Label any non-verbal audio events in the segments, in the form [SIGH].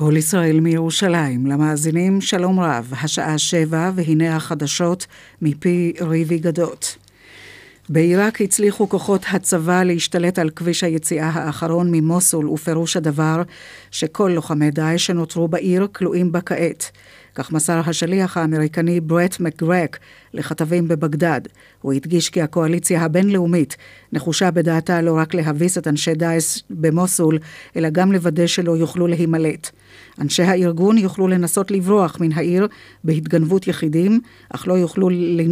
כל ישראל מירושלים, למאזינים שלום רב, השעה שבע והנה החדשות מפי ריבי גדות. בעיראק הצליחו כוחות הצבא להשתלט על כביש היציאה האחרון ממוסול, ופירוש הדבר שכל לוחמי דאעש שנותרו בעיר כלואים בה כעת. כך מסר השליח האמריקני ברט מקגרק לכתבים בבגדד. הוא הדגיש כי הקואליציה הבינלאומית נחושה בדעתה לא רק להביס את אנשי דאעש במוסול, אלא גם לוודא שלא יוכלו להימלט. אנשי הארגון יוכלו לנסות לברוח מן העיר בהתגנבות יחידים, אך לא יוכלו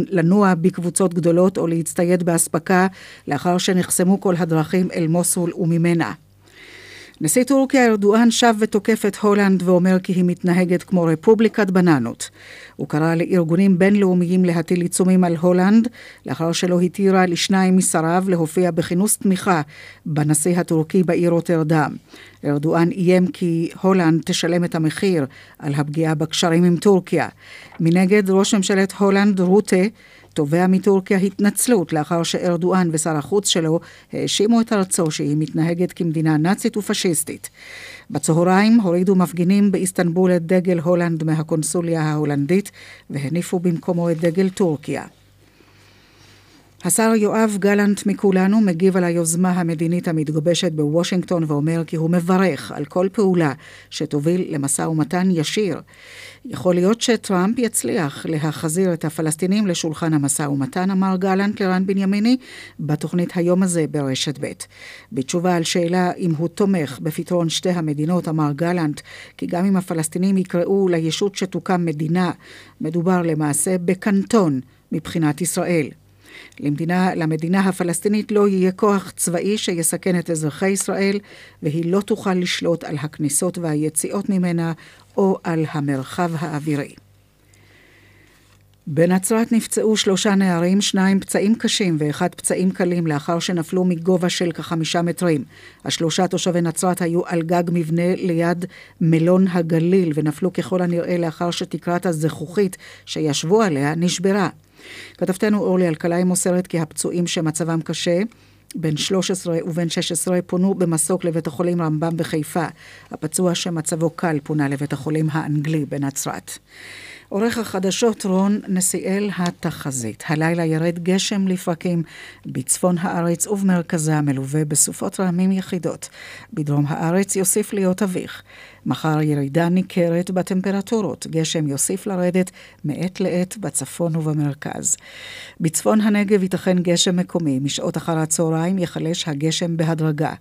לנוע בקבוצות גדולות או להצטייד באספקה לאחר שנחסמו כל הדרכים אל מוסול וממנה. נשיא טורקיה ארדואן שב ותוקף את הולנד ואומר כי היא מתנהגת כמו רפובליקת בננות. הוא קרא לארגונים בינלאומיים להטיל עיצומים על הולנד, לאחר שלא התירה לשניים משריו להופיע בכינוס תמיכה בנשיא הטורקי בעיר רוטרדם. ארדואן איים כי הולנד תשלם את המחיר על הפגיעה בקשרים עם טורקיה. מנגד, ראש ממשלת הולנד רוטה תובע מטורקיה התנצלות לאחר שארדואן ושר החוץ שלו האשימו את ארצו שהיא מתנהגת כמדינה נאצית ופשיסטית. בצהריים הורידו מפגינים באיסטנבול את דגל הולנד מהקונסוליה ההולנדית והניפו במקומו את דגל טורקיה. השר יואב גלנט מכולנו מגיב על היוזמה המדינית המתגבשת בוושינגטון ואומר כי הוא מברך על כל פעולה שתוביל למשא ומתן ישיר. יכול להיות שטראמפ יצליח להחזיר את הפלסטינים לשולחן המשא ומתן, אמר גלנט לרן בנימיני בתוכנית היום הזה ברשת ב'. בתשובה על שאלה אם הוא תומך בפתרון שתי המדינות, אמר גלנט כי גם אם הפלסטינים יקראו לישות שתוקם מדינה, מדובר למעשה בקנטון מבחינת ישראל. למדינה, למדינה הפלסטינית לא יהיה כוח צבאי שיסכן את אזרחי ישראל, והיא לא תוכל לשלוט על הכניסות והיציאות ממנה או על המרחב האווירי. בנצרת נפצעו שלושה נערים, שניים פצעים קשים ואחד פצעים קלים לאחר שנפלו מגובה של כחמישה מטרים. השלושה תושבי נצרת היו על גג מבנה ליד מלון הגליל ונפלו ככל הנראה לאחר שתקרת הזכוכית שישבו עליה נשברה. כתבתנו אורלי אלקלעי מוסרת כי הפצועים שמצבם קשה בן 13 ובן 16 פונו במסוק לבית החולים רמב"ם בחיפה. הפצוע שמצבו קל פונה לבית החולים האנגלי בנצרת. עורך החדשות רון נסיאל התחזית. הלילה ירד גשם לפרקים בצפון הארץ ובמרכזה מלווה בסופות רעמים יחידות. בדרום הארץ יוסיף להיות אביך. מחר ירידה ניכרת בטמפרטורות. גשם יוסיף לרדת מעת לעת בצפון ובמרכז. בצפון הנגב ייתכן גשם מקומי. משעות אחר הצהריים יחלש הגשם בהדרגה.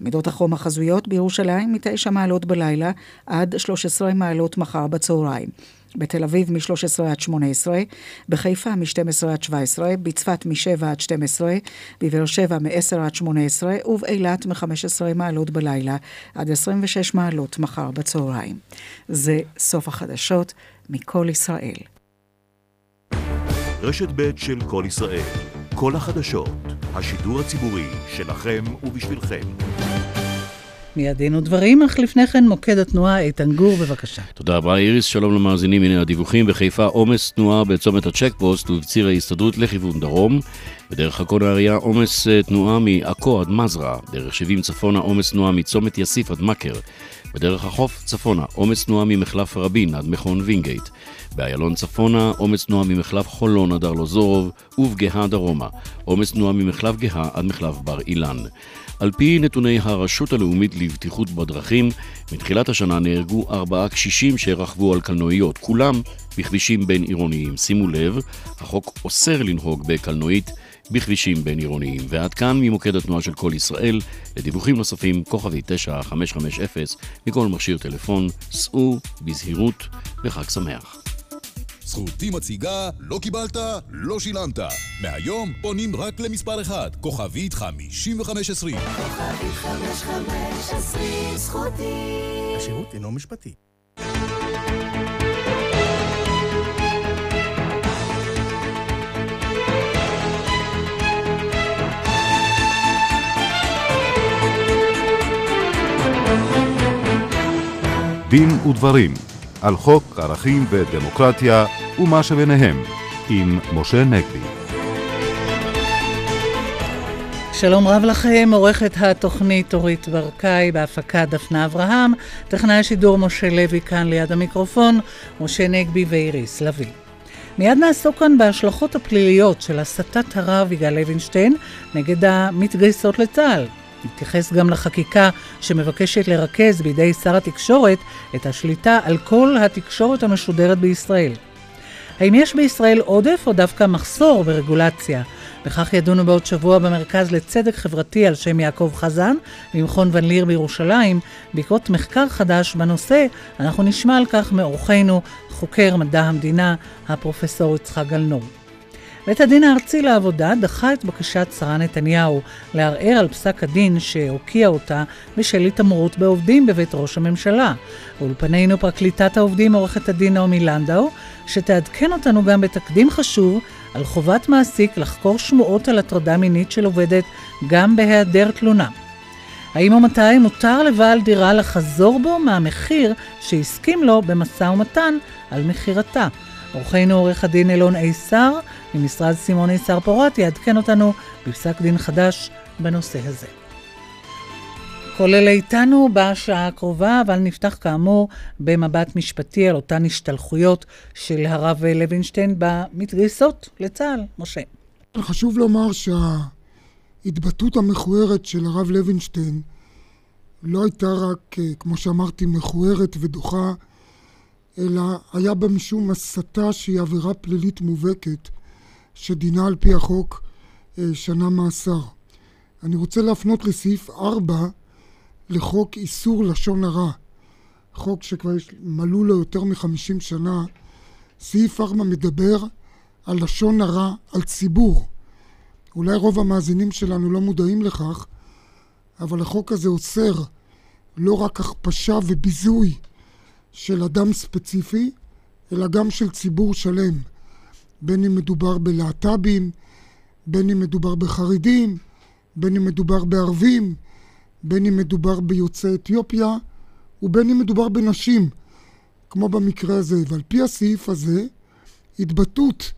מידות החום החזויות בירושלים מ-9 מעלות בלילה עד 13 מעלות מחר בצהריים. בתל אביב מ-13 עד 18, בחיפה מ-12 עד 17, בצפת מ-7 עד 12, בבאר שבע מ-10 עד 18 ובאילת מ-15 מעלות בלילה עד 26 מעלות מחר בצהריים. זה סוף החדשות מכל ישראל. רשת ב' של כל ישראל, כל החדשות, השידור הציבורי שלכם ובשבילכם. מיד דין ודברים, אך לפני כן מוקד התנועה איתן גור, בבקשה. תודה רבה איריס, שלום למאזינים, הנה הדיווחים. בחיפה עומס תנועה בצומת הצ'ק פוסט ובציר ההסתדרות לכיוון דרום. בדרך עכו נהריה עומס אה, תנועה מעכו עד מזרע. דרך 70 צפונה עומס תנועה מצומת יסיף עד מכר. בדרך החוף צפונה עומס תנועה ממחלף רבין עד מכון וינגייט. באיילון צפונה עומס תנועה ממחלף חולון עד ארלוזורוב ובגאה דרומה. עומס תנועה ממחלף גאה עד מחלף בר אילן. על פי נתוני הרשות הלאומית לבטיחות בדרכים, מתחילת השנה נהרגו ארבעה קשישים שרכבו על קלנועיות, כולם בכבישים בין עירוניים. שימו לב, החוק אוסר לנהוג בקלנועית בכבישים בין עירוניים. ועד כאן ממוקד התנועה של כל ישראל, לדיווחים נוספים, כוכבי 9550 מכל מכשיר טלפון, סעו בזהירות וחג שמח. זכותי מציגה, לא קיבלת, לא שילמת. מהיום פונים רק למספר אחד, כוכבית 5520. כוכבית 5520, זכותי. השירות אינו משפטי. דין ודברים על חוק ערכים ודמוקרטיה ומה שביניהם עם משה נגבי. שלום רב לכם, עורכת התוכנית אורית ברקאי, בהפקה דפנה אברהם, טכנאי השידור משה לוי כאן ליד המיקרופון, משה נגבי ואיריס לביא. מיד נעסוק כאן בהשלכות הפליליות של הסטת הרב יגאל לוינשטיין נגד המתגייסות לצה"ל. נתייחס גם לחקיקה שמבקשת לרכז בידי שר התקשורת את השליטה על כל התקשורת המשודרת בישראל. האם יש בישראל עודף או דווקא מחסור ברגולציה? וכך ידונו בעוד שבוע במרכז לצדק חברתי על שם יעקב חזן ממכון ון ליר בירושלים. בעקבות מחקר חדש בנושא, אנחנו נשמע על כך מאורחנו, חוקר מדע המדינה, הפרופסור יצחק גלנור. בית הדין הארצי לעבודה דחה את בקשת שרה נתניהו לערער על פסק הדין שהוקיע אותה בשל התעמרות בעובדים בבית ראש הממשלה. ואולפנינו פרקליטת העובדים עורכת הדין נעמי לנדאו, שתעדכן אותנו גם בתקדים חשוב על חובת מעסיק לחקור שמועות על הטרדה מינית של עובדת גם בהיעדר תלונה. האם ומתי מותר לבעל דירה לחזור בו מהמחיר שהסכים לו במשא ומתן על מכירתה? עורכנו עורך הדין אלון איסר ממשרד סימון איסר פורת יעדכן אותנו בפסק דין חדש בנושא הזה. אלה איתנו בשעה הקרובה, אבל נפתח כאמור במבט משפטי על אותן השתלחויות של הרב לוינשטיין במתגייסות לצה"ל. משה. חשוב לומר שההתבטאות המכוערת של הרב לוינשטיין לא הייתה רק, כמו שאמרתי, מכוערת ודוחה, אלא היה בה משום הסתה שהיא עבירה פלילית מובהקת, שדינה על פי החוק אה, שנה מאסר. אני רוצה להפנות לסעיף 4 לחוק איסור לשון הרע, חוק שכבר יש, מלאו לו יותר מחמישים שנה, סעיף 4 מדבר על לשון הרע על ציבור. אולי רוב המאזינים שלנו לא מודעים לכך, אבל החוק הזה אוסר לא רק הכפשה וביזוי של אדם ספציפי, אלא גם של ציבור שלם, בין אם מדובר בלהט"בים, בין אם מדובר בחרדים, בין אם מדובר בערבים, בין אם מדובר ביוצאי אתיופיה ובין אם מדובר בנשים, כמו במקרה הזה. ועל פי הסעיף הזה, התבטאות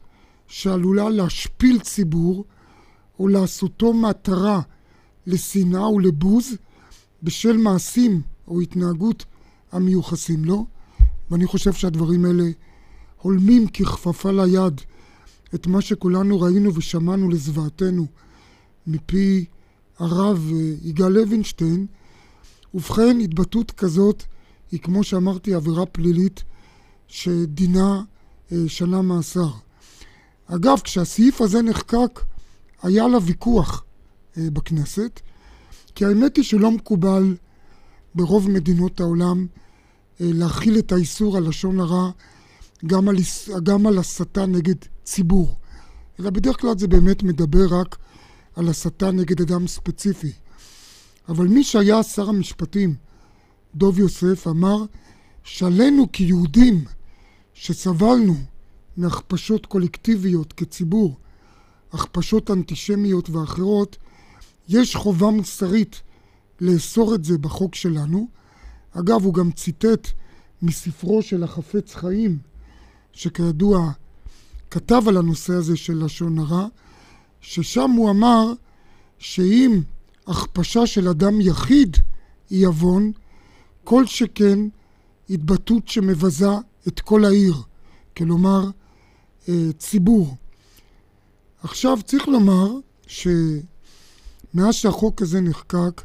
שעלולה להשפיל ציבור או לעשותו מטרה לשנאה ולבוז בשל מעשים או התנהגות המיוחסים לו, ואני חושב שהדברים האלה הולמים ככפפה ליד את מה שכולנו ראינו ושמענו לזוועתנו מפי הרב אה, יגאל לוינשטיין, ובכן התבטאות כזאת היא כמו שאמרתי עבירה פלילית שדינה אה, שנה מאסר. אגב, כשהסעיף הזה נחקק היה לה ויכוח אה, בכנסת, כי האמת היא שלא מקובל ברוב מדינות העולם להכיל את האיסור על לשון הרע גם על, גם על הסתה נגד ציבור, אלא בדרך כלל זה באמת מדבר רק על הסתה נגד אדם ספציפי. אבל מי שהיה שר המשפטים, דוב יוסף, אמר שעלינו כיהודים שסבלנו מהכפשות קולקטיביות כציבור, הכפשות אנטישמיות ואחרות, יש חובה מוסרית לאסור את זה בחוק שלנו. אגב, הוא גם ציטט מספרו של החפץ חיים, שכידוע כתב על הנושא הזה של לשון הרע, ששם הוא אמר שאם הכפשה של אדם יחיד היא עוון, כל שכן התבטאות שמבזה את כל העיר, כלומר אה, ציבור. עכשיו צריך לומר שמאז שהחוק הזה נחקק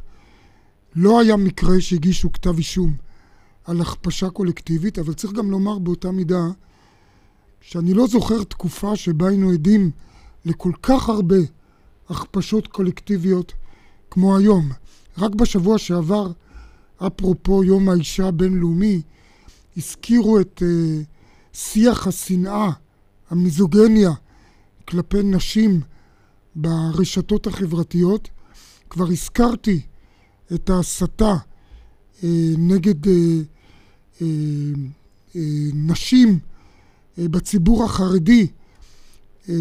לא היה מקרה שהגישו כתב אישום על הכפשה קולקטיבית, אבל צריך גם לומר באותה מידה שאני לא זוכר תקופה שבה היינו עדים לכל כך הרבה הכפשות קולקטיביות כמו היום. רק בשבוע שעבר, אפרופו יום האישה הבינלאומי, הזכירו את uh, שיח השנאה, המיזוגניה כלפי נשים ברשתות החברתיות. כבר הזכרתי את ההסתה uh, נגד uh, uh, uh, נשים בציבור החרדי אה,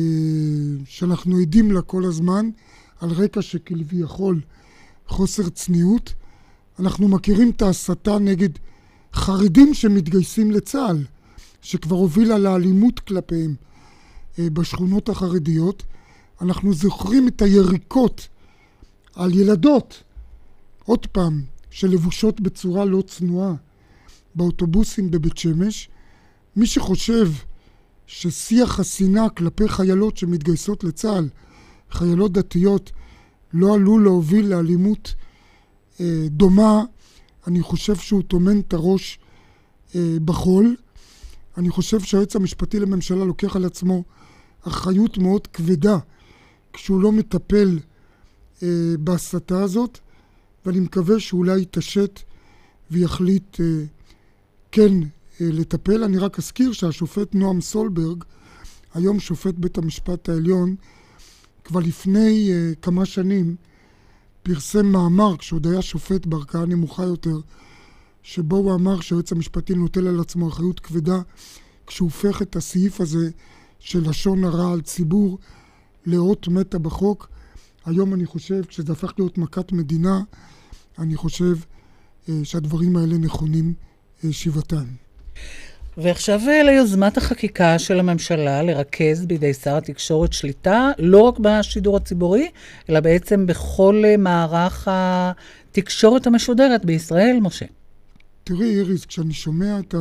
שאנחנו עדים לה כל הזמן, על רקע שכביכול חוסר צניעות. אנחנו מכירים את ההסתה נגד חרדים שמתגייסים לצה"ל, שכבר הובילה לאלימות כלפיהם אה, בשכונות החרדיות. אנחנו זוכרים את היריקות על ילדות, עוד פעם, שלבושות בצורה לא צנועה באוטובוסים בבית שמש. מי שחושב ששיח השנאה כלפי חיילות שמתגייסות לצה"ל, חיילות דתיות, לא עלול להוביל לאלימות אה, דומה, אני חושב שהוא טומן את הראש אה, בחול. אני חושב שהיועץ המשפטי לממשלה לוקח על עצמו אחריות מאוד כבדה כשהוא לא מטפל אה, בהסתה הזאת, ואני מקווה שאולי יתעשת ויחליט אה, כן לטפל. אני רק אזכיר שהשופט נועם סולברג, היום שופט בית המשפט העליון, כבר לפני uh, כמה שנים פרסם מאמר, כשעוד היה שופט בערכאה נמוכה יותר, שבו הוא אמר שהיועץ המשפטי נוטל על עצמו אחריות כבדה כשהוא הופך את הסעיף הזה של לשון הרע על ציבור לאות מתה בחוק. היום אני חושב, כשזה הפך להיות מכת מדינה, אני חושב uh, שהדברים האלה נכונים uh, שבעתיים. ועכשיו אה, ליוזמת החקיקה של הממשלה לרכז בידי שר התקשורת שליטה לא רק בשידור הציבורי, אלא בעצם בכל אה, מערך התקשורת המשודרת בישראל, משה. תראי, איריס, כשאני שומע את ה...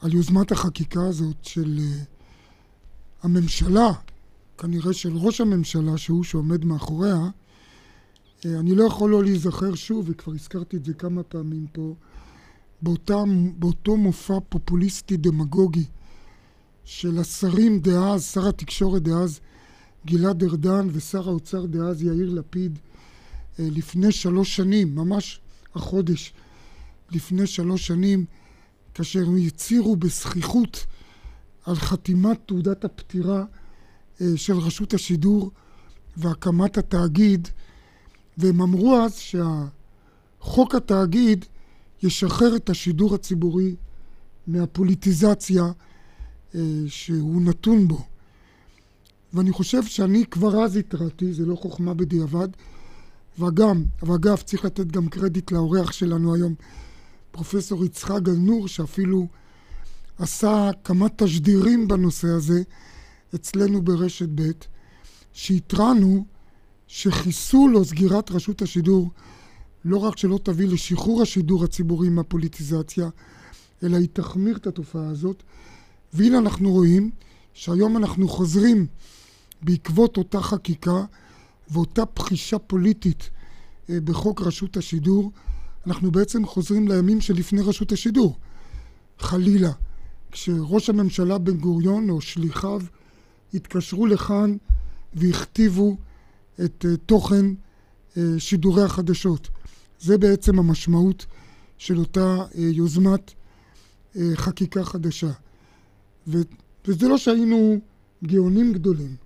על יוזמת החקיקה הזאת של uh, הממשלה, כנראה של ראש הממשלה, שהוא שעומד מאחוריה, אני לא יכול לא להיזכר שוב, וכבר הזכרתי את זה כמה פעמים פה, באותם, באותו מופע פופוליסטי דמגוגי של השרים דאז, שר התקשורת דאז גלעד ארדן ושר האוצר דאז יאיר לפיד אה, לפני שלוש שנים, ממש החודש לפני שלוש שנים, כאשר הם הצהירו בזכיחות על חתימת תעודת הפטירה אה, של רשות השידור והקמת התאגיד, והם אמרו אז שהחוק התאגיד ישחרר את השידור הציבורי מהפוליטיזציה אה, שהוא נתון בו. ואני חושב שאני כבר אז התרעתי, זה לא חוכמה בדיעבד, וגם, ואגב, צריך לתת גם קרדיט לאורח שלנו היום, פרופסור יצחק גנור, שאפילו עשה כמה תשדירים בנושא הזה אצלנו ברשת ב', שהתרענו שחיסול או סגירת רשות השידור לא רק שלא תביא לשחרור השידור הציבורי מהפוליטיזציה, אלא היא תחמיר את התופעה הזאת. והנה אנחנו רואים שהיום אנחנו חוזרים בעקבות אותה חקיקה ואותה בחישה פוליטית אה, בחוק רשות השידור, אנחנו בעצם חוזרים לימים שלפני רשות השידור. חלילה, כשראש הממשלה בן גוריון או שליחיו התקשרו לכאן והכתיבו את אה, תוכן אה, שידורי החדשות. זה בעצם המשמעות של אותה אה, יוזמת אה, חקיקה חדשה. ו, וזה לא שהיינו גאונים גדולים.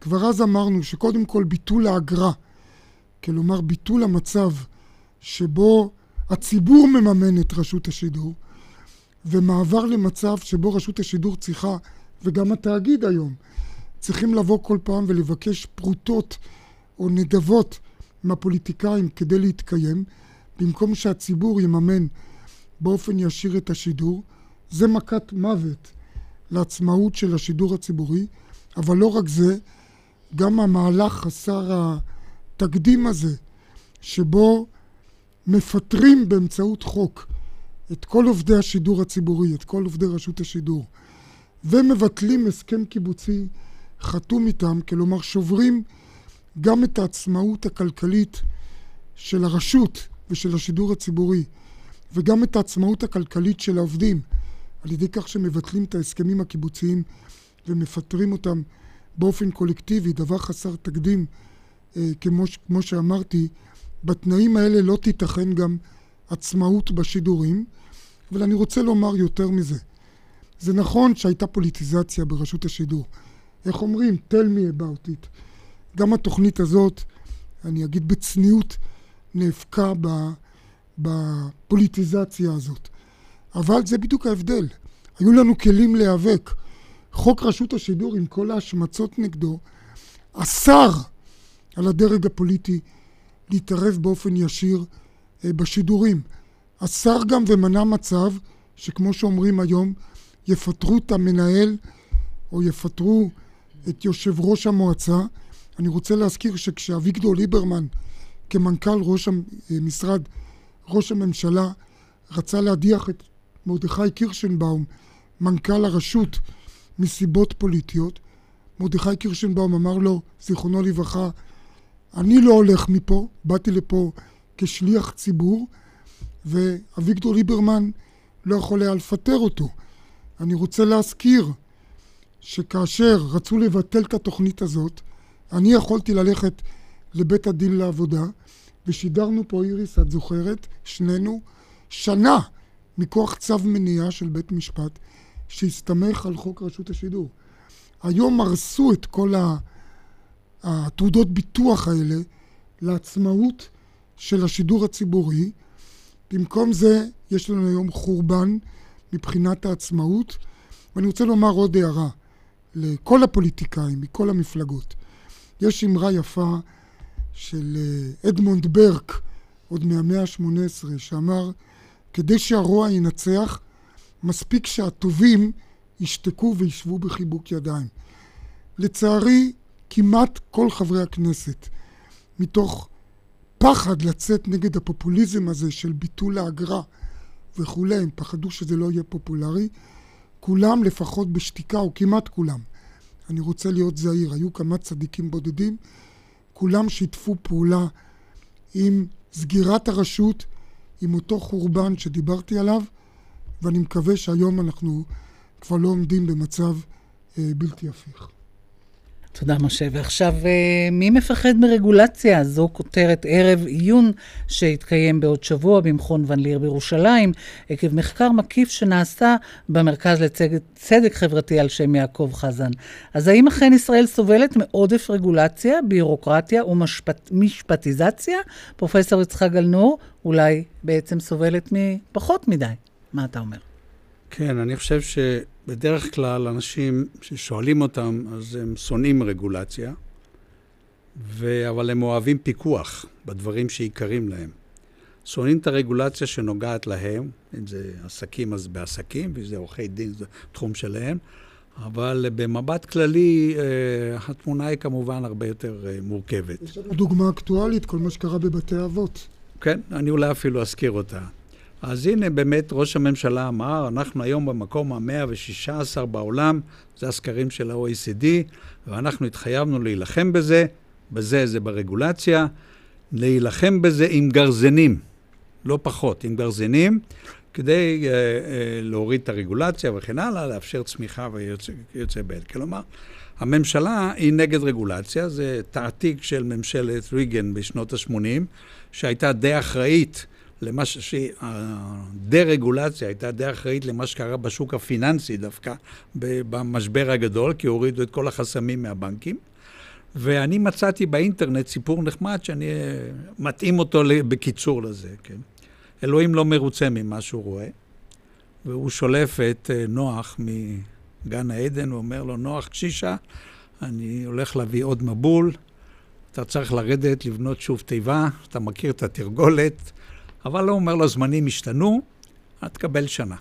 כבר אז אמרנו שקודם כל ביטול האגרה, כלומר ביטול המצב שבו הציבור מממן את רשות השידור, ומעבר למצב שבו רשות השידור צריכה, וגם התאגיד היום, צריכים לבוא כל פעם ולבקש פרוטות או נדבות מהפוליטיקאים כדי להתקיים, במקום שהציבור יממן באופן ישיר את השידור, זה מכת מוות לעצמאות של השידור הציבורי, אבל לא רק זה, גם המהלך חסר התקדים הזה, שבו מפטרים באמצעות חוק את כל עובדי השידור הציבורי, את כל עובדי רשות השידור, ומבטלים הסכם קיבוצי חתום איתם, כלומר שוברים גם את העצמאות הכלכלית של הרשות ושל השידור הציבורי, וגם את העצמאות הכלכלית של העובדים, על ידי כך שמבטלים את ההסכמים הקיבוציים ומפטרים אותם באופן קולקטיבי, דבר חסר תקדים, אה, כמו, כמו שאמרתי, בתנאים האלה לא תיתכן גם עצמאות בשידורים, אבל אני רוצה לומר יותר מזה. זה נכון שהייתה פוליטיזציה ברשות השידור. איך אומרים? tell me about it. גם התוכנית הזאת, אני אגיד בצניעות, נאבקה בפוליטיזציה הזאת. אבל זה בדיוק ההבדל. היו לנו כלים להיאבק. חוק רשות השידור, עם כל ההשמצות נגדו, אסר על הדרג הפוליטי להתערב באופן ישיר אה, בשידורים. אסר גם ומנע מצב שכמו שאומרים היום, יפטרו את המנהל או יפטרו את יושב ראש המועצה אני רוצה להזכיר שכשאביגדור ליברמן, כמנכ"ל ראש המשרד, ראש הממשלה, רצה להדיח את מרדכי קירשנבאום, מנכ"ל הרשות, מסיבות פוליטיות, מרדכי קירשנבאום אמר לו, זיכרונו לברכה, אני לא הולך מפה, באתי לפה כשליח ציבור, ואביגדור ליברמן לא יכול היה לפטר אותו. אני רוצה להזכיר שכאשר רצו לבטל את התוכנית הזאת, אני יכולתי ללכת לבית הדין לעבודה, ושידרנו פה, איריס, את זוכרת, שנינו, שנה מכוח צו מניעה של בית משפט, שהסתמך על חוק רשות השידור. היום הרסו את כל התעודות ביטוח האלה לעצמאות של השידור הציבורי. במקום זה, יש לנו היום חורבן מבחינת העצמאות. ואני רוצה לומר עוד הערה לכל הפוליטיקאים מכל המפלגות. יש אמרה יפה של אה, אדמונד ברק, עוד מהמאה ה-18, שאמר, כדי שהרוע ינצח, מספיק שהטובים ישתקו וישבו בחיבוק ידיים. לצערי, כמעט כל חברי הכנסת, מתוך פחד לצאת נגד הפופוליזם הזה של ביטול האגרה וכולי, הם פחדו שזה לא יהיה פופולרי, כולם לפחות בשתיקה, או כמעט כולם. אני רוצה להיות זהיר, היו כמה צדיקים בודדים, כולם שיתפו פעולה עם סגירת הרשות, עם אותו חורבן שדיברתי עליו, ואני מקווה שהיום אנחנו כבר לא עומדים במצב אה, בלתי הפיך. תודה, משה. ועכשיו, אה, מי מפחד מרגולציה? זו כותרת ערב עיון שהתקיים בעוד שבוע במכון ון ליר בירושלים, עקב מחקר מקיף שנעשה במרכז לצדק חברתי על שם יעקב חזן. אז האם אכן ישראל סובלת מעודף רגולציה, בירוקרטיה ומשפטיזציה? פרופסור יצחק גלנור, אולי בעצם סובלת מפחות מדי. מה אתה אומר? כן, אני חושב שבדרך כלל אנשים ששואלים אותם, אז הם שונאים רגולציה, ו... אבל הם אוהבים פיקוח בדברים שעיקרים להם. שונאים את הרגולציה שנוגעת להם, אם זה עסקים אז בעסקים, ואם זה עורכי דין, זה תחום שלהם, אבל במבט כללי, אה, התמונה היא כמובן הרבה יותר אה, מורכבת. יש לנו דוגמה אקטואלית, כל מה שקרה בבתי אבות. כן, אני אולי אפילו אזכיר אותה. אז הנה באמת ראש הממשלה אמר, אנחנו היום במקום ה-116 בעולם, זה הסקרים של ה-OECD, ואנחנו התחייבנו להילחם בזה, בזה זה ברגולציה, להילחם בזה עם גרזנים, לא פחות, עם גרזנים, כדי uh, uh, להוריד את הרגולציה וכן הלאה, לאפשר צמיחה ויוצא בעד. כלומר, הממשלה היא נגד רגולציה, זה תעתיק של ממשלת ריגן בשנות ה-80, שהייתה די אחראית למה ש... הדה-רגולציה הייתה די אחראית למה שקרה בשוק הפיננסי דווקא, במשבר הגדול, כי הורידו את כל החסמים מהבנקים. ואני מצאתי באינטרנט סיפור נחמד שאני אה, מתאים אותו בקיצור לזה, כן. אלוהים לא מרוצה ממה שהוא רואה, והוא שולף את אה, נוח מגן העדן, הוא אומר לו, נוח קשישה, אני הולך להביא עוד מבול, אתה צריך לרדת, לבנות שוב תיבה, אתה מכיר את התרגולת, אבל הוא אומר לו, הזמנים השתנו, את תקבל שנה.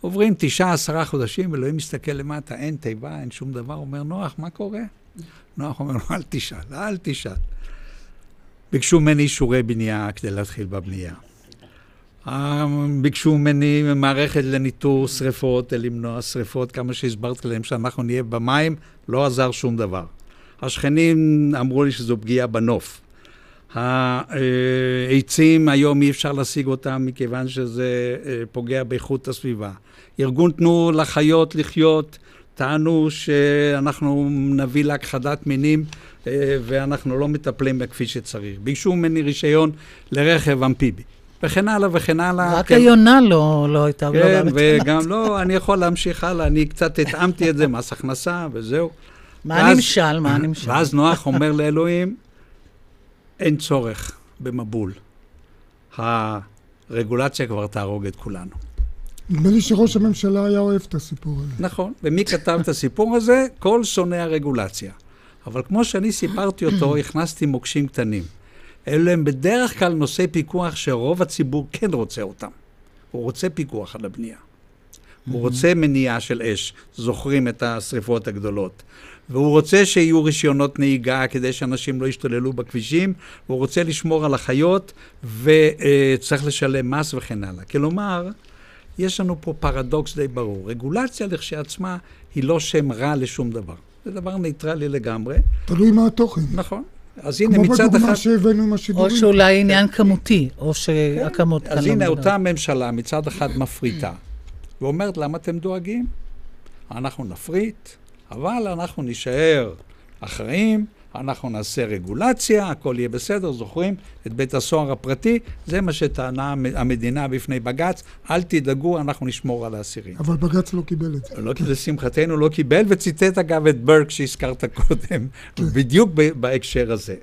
עוברים תשעה, עשרה חודשים, אלוהים מסתכל למטה, אין תיבה, אין שום דבר. אומר, נוח, מה קורה? נוח אומר לו, אל תשאל, אל תשאל. ביקשו ממני אישורי בנייה כדי להתחיל בבנייה. אה, ביקשו ממני מערכת לניטור שריפות, למנוע שריפות, כמה שהסברתי להם שאנחנו נהיה במים, לא עזר שום דבר. השכנים אמרו לי שזו פגיעה בנוף. העצים היום אי אפשר להשיג אותם מכיוון שזה אה, פוגע באיכות הסביבה. ארגון תנו לחיות לחיות טענו שאנחנו נביא להכחדת מינים אה, ואנחנו לא מטפלים בה כפי שצריך. ביקשו ממני רישיון לרכב אמפיבי. וכן הלאה וכן הלאה. רק כן. היונה לא, לא הייתה כן, וגם לא, אני יכול להמשיך הלאה, אני קצת התאמתי את זה, מס הכנסה וזהו. מה ואז, נמשל? מה נמשל? ואז נוח אומר לאלוהים, אין צורך במבול. הרגולציה כבר תהרוג את כולנו. נדמה לי שראש הממשלה היה אוהב את הסיפור הזה. נכון, ומי כתב את הסיפור הזה? כל שונאי הרגולציה. אבל כמו שאני סיפרתי אותו, הכנסתי מוקשים קטנים. אלו הם בדרך כלל נושאי פיקוח שרוב הציבור כן רוצה אותם. הוא רוצה פיקוח על הבנייה. הוא רוצה מניעה של אש, זוכרים את השריפות הגדולות. והוא רוצה שיהיו רישיונות נהיגה כדי שאנשים לא ישתוללו בכבישים, והוא רוצה לשמור על החיות, וצריך לשלם מס וכן הלאה. כלומר, יש לנו פה פרדוקס די ברור. רגולציה לכשעצמה היא לא שם רע לשום דבר. זה דבר ניטרלי לגמרי. תלוי מה התוכן. נכון. אז הנה, כמו מצד אחד... בדוגמה שהבאנו עם או השידורים. שאולי עניין כמותי, או שהכמות כאן אז לא הנה, מדברת. אותה ממשלה מצד אחד מפריטה, ואומרת, למה אתם דואגים? אנחנו נפריט, אבל אנחנו נישאר אחראים, אנחנו נעשה רגולציה, הכל יהיה בסדר, זוכרים? את בית הסוהר הפרטי, זה מה שטענה המ- המדינה בפני בג"ץ, אל תדאגו, אנחנו נשמור על האסירים. אבל בג"ץ לא קיבל את זה. לא, לשמחתנו לא קיבל, וציטט אגב את ברק שהזכרת קודם, בדיוק ב- בהקשר הזה.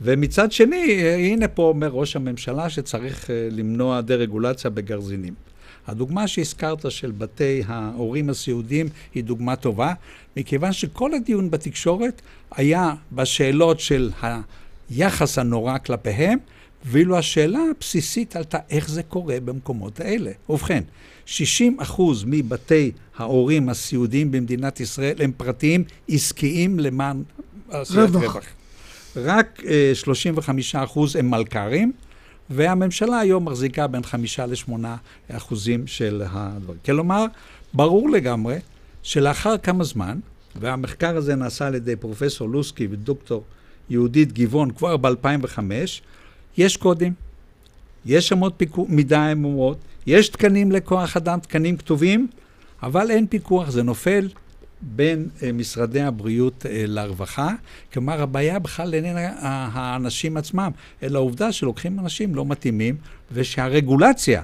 ומצד שני, הנה פה אומר ראש הממשלה שצריך אה, למנוע דה-רגולציה בגרזינים. הדוגמה שהזכרת של בתי ההורים הסיעודיים היא דוגמה טובה, מכיוון שכל הדיון בתקשורת היה בשאלות של היחס הנורא כלפיהם, ואילו השאלה הבסיסית עלתה איך זה קורה במקומות האלה. ובכן, 60 אחוז מבתי ההורים הסיעודיים במדינת ישראל הם פרטיים עסקיים למען עשיית רווח. רווח. רק אה, 35 אחוז הם מלכ"רים, והממשלה היום מחזיקה בין חמישה לשמונה אחוזים של הדברים. כלומר, ברור לגמרי שלאחר כמה זמן, והמחקר הזה נעשה על ידי פרופסור לוסקי ודוקטור יהודית גבעון כבר ב-2005, יש קודים, יש אמות פיקוח, מידה אמורות, יש תקנים לכוח אדם, תקנים כתובים, אבל אין פיקוח, זה נופל בין אה, משרדי הבריאות אה, לרווחה. כלומר, הבעיה בכלל איננה האנשים עצמם, אלא העובדה שלוקחים אנשים לא מתאימים, ושהרגולציה,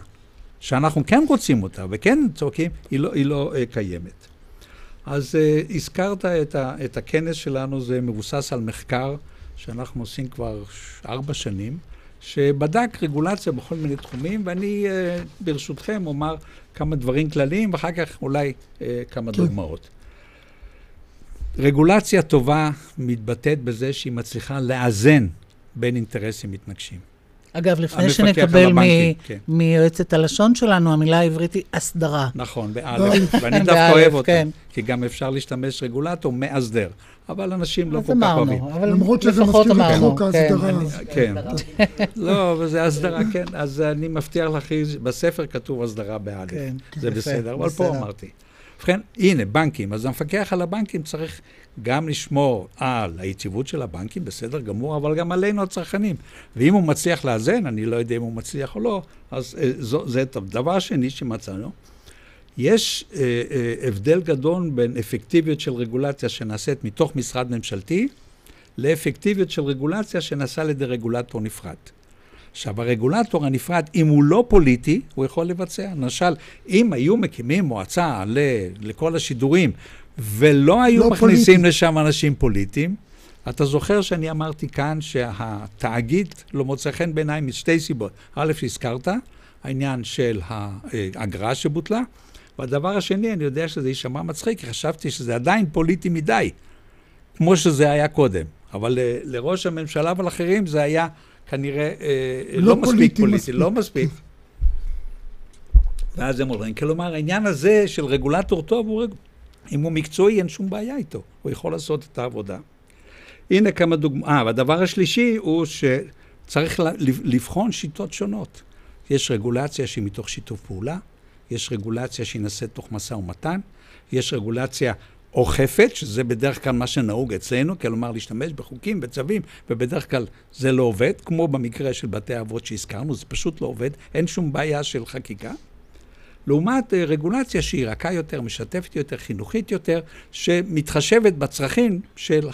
שאנחנו כן רוצים אותה וכן צועקים, היא לא, היא לא אה, קיימת. אז אה, הזכרת את, ה, את הכנס שלנו, זה מבוסס על מחקר שאנחנו עושים כבר ארבע שנים, שבדק רגולציה בכל מיני תחומים, ואני אה, ברשותכם אומר כמה דברים כלליים, ואחר כך אולי אה, כמה כן. דוגמאות. רגולציה טובה מתבטאת בזה שהיא מצליחה לאזן בין אינטרסים מתנגשים. אגב, לפני שנקבל כן. מיועצת הלשון שלנו, המילה העברית היא הסדרה. נכון, באלף, באלף. ואני דווקא באלף, אוהב אותה, כן. כי גם אפשר להשתמש רגולטור מאסדר, אבל אנשים לא כל כך אוהבים. למרות שזה מזכיר את חוק כן. ההסדרה. כן. [LAUGHS] לא, וזה הסדרה, כן. אז אני מבטיח לך, בספר כתוב הסדרה באלף. כן, זה בסדר, אבל פה. אמרתי. ובכן, הנה, בנקים. אז המפקח על הבנקים צריך גם לשמור על היציבות של הבנקים, בסדר גמור, אבל גם עלינו הצרכנים. ואם הוא מצליח לאזן, אני לא יודע אם הוא מצליח או לא, אז אה, זו, זה טוב. דבר שני שמצאנו, יש אה, אה, הבדל גדול בין אפקטיביות של רגולציה שנעשית מתוך משרד ממשלתי, לאפקטיביות של רגולציה שנעשה על ידי רגולטור נפרד. עכשיו, הרגולטור הנפרד, אם הוא לא פוליטי, הוא יכול לבצע. למשל, אם היו מקימים מועצה ל, לכל השידורים, ולא היו לא מכניסים פוליטי. לשם אנשים פוליטיים, אתה זוכר שאני אמרתי כאן שהתאגיד לא מוצא חן בעיניי משתי סיבות. א', שהזכרת, העניין של האגרה שבוטלה, והדבר השני, אני יודע שזה יישמע מצחיק, חשבתי שזה עדיין פוליטי מדי, כמו שזה היה קודם. אבל ל- לראש הממשלה ולאחרים זה היה כנראה אה, לא לא, מספיק פוליטי מספיק. לא מספיק. ואז הם אומרים, כלומר, העניין הזה של רגולטור טוב, הוא רג... אם הוא מקצועי, אין שום בעיה איתו, הוא יכול לעשות את העבודה. הנה כמה דוגמאות. אה, והדבר השלישי הוא שצריך לבחון שיטות שונות. יש רגולציה שהיא מתוך שיתוף פעולה, יש רגולציה שהיא נעשית תוך משא ומתן, יש רגולציה אוכפת, שזה בדרך כלל מה שנהוג אצלנו, כלומר להשתמש בחוקים, בצווים, ובדרך כלל זה לא עובד, כמו במקרה של בתי אבות שהזכרנו, זה פשוט לא עובד, אין שום בעיה של חקיקה. לעומת אה, רגולציה שהיא רכה יותר, משתפת יותר, חינוכית יותר, שמתחשבת בצרכים של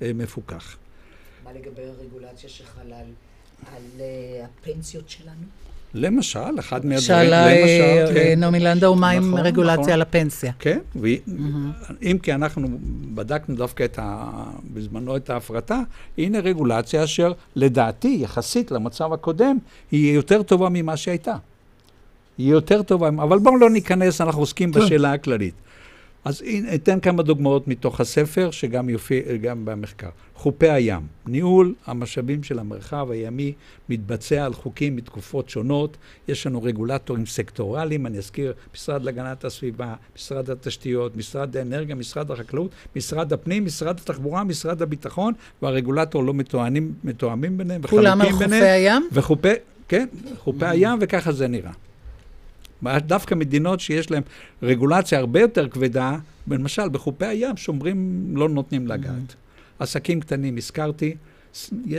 המפוקח. מה לגבי הרגולציה שחלה על, על אה, הפנסיות שלנו? למשל, אחד מהדברים, שאלה למשל, אה, כן. נעמי לנדאו, מה עם נכון, רגולציה נכון. על הפנסיה? כן, ואם כי אנחנו בדקנו דווקא את ה... בזמנו את ההפרטה, הנה רגולציה אשר לדעתי, יחסית למצב הקודם, היא יותר טובה ממה שהייתה. היא יותר טובה, אבל בואו לא ניכנס, אנחנו עוסקים כן. בשאלה הכללית. אז הנה, אתן כמה דוגמאות מתוך הספר, שגם יופיע גם במחקר. חופי הים, ניהול המשאבים של המרחב הימי מתבצע על חוקים מתקופות שונות. יש לנו רגולטורים סקטוריאליים, אני אזכיר, משרד להגנת הסביבה, משרד התשתיות, משרד האנרגיה, משרד החקלאות, משרד הפנים, משרד התחבורה, משרד הביטחון, והרגולטור לא מתואמים, מתואמים ביניהם וחלוקים כולם ביניהם. על חופי הים? וחופי, כן, חופי הים, וככה זה נראה. דווקא מדינות שיש להן רגולציה הרבה יותר כבדה, למשל בחופי הים שומרים, לא נותנים לגעת. עסקים קטנים, הזכרתי,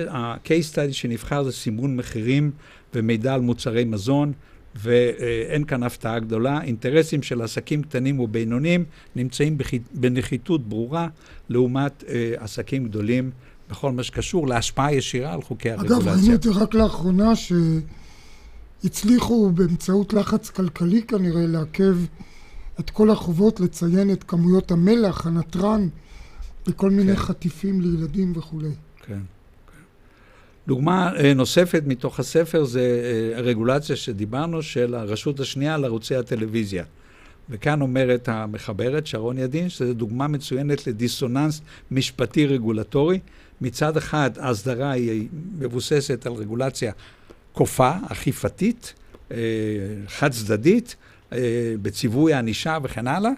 ה-case study שנבחר זה סימון מחירים ומידע על מוצרי מזון, ואין כאן הפתעה גדולה. אינטרסים של עסקים קטנים ובינוניים נמצאים בנחיתות ברורה לעומת אה, עסקים גדולים בכל מה שקשור להשפעה ישירה על חוקי אגב, הרגולציה. את זה רק לאחרונה, שהצליחו באמצעות לחץ כלכלי כנראה לעכב את כל החובות, לציין את כמויות המלח, הנתרן, וכל מיני כן. חטיפים לילדים וכולי. כן, כן. דוגמה אה, נוספת מתוך הספר זה אה, הרגולציה שדיברנו של הרשות השנייה על ערוצי הטלוויזיה. וכאן אומרת המחברת, שרון ידין, שזו דוגמה מצוינת לדיסוננס משפטי רגולטורי. מצד אחד, ההסדרה היא מבוססת על רגולציה כופה, אכיפתית, אה, חד צדדית, אה, בציווי הענישה וכן הלאה.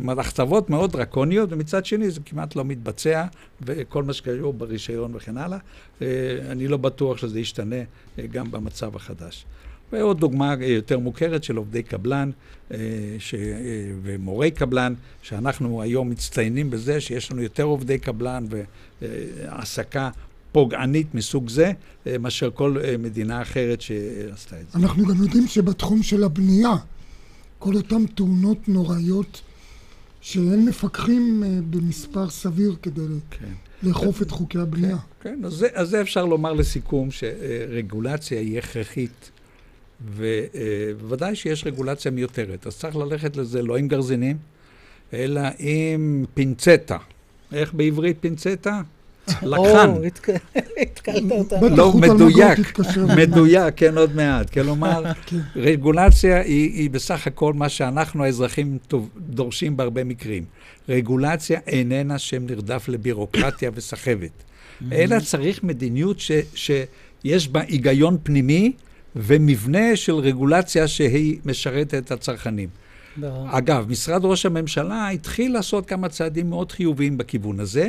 מחצבות מאוד דרקוניות, ומצד שני זה כמעט לא מתבצע, וכל מה שקשור ברישיון וכן הלאה. אה, אני לא בטוח שזה ישתנה גם במצב החדש. ועוד דוגמה יותר מוכרת של עובדי קבלן ש... ומורי קבלן, שאנחנו היום מצטיינים בזה שיש לנו יותר עובדי קבלן והעסקה פוגענית מסוג זה, אה, מאשר כל אה, מדינה אחרת שעשתה את זה. אנחנו גם יודעים שבתחום של הבנייה, כל אותן תאונות נוראיות, שאין מפקחים אה, במספר סביר כדי כן. לאכוף את חוקי הבנייה. כן, אז זה, אז זה אפשר לומר לסיכום שרגולציה היא הכרחית, ובוודאי שיש רגולציה מיותרת. אז צריך ללכת לזה לא עם גרזינים, אלא עם פינצטה. איך בעברית פינצטה? לקחן. או, התק- [LAUGHS] התקלת אותנו. לא, מדויק. מדויק, כן, עוד מעט. כלומר, [LAUGHS] כן. רגולציה היא, בסך הכל מה שאנחנו האזרחים דורשים בהרבה מקרים. רגולציה איננה שם נרדף לבירוקרטיה [COUGHS] וסחבת, אלא צריך מדיניות ש, שיש בה היגיון פנימי ומבנה של רגולציה שהיא משרתת את הצרכנים. אגב, משרד ראש הממשלה התחיל לעשות כמה צעדים מאוד חיוביים בכיוון הזה,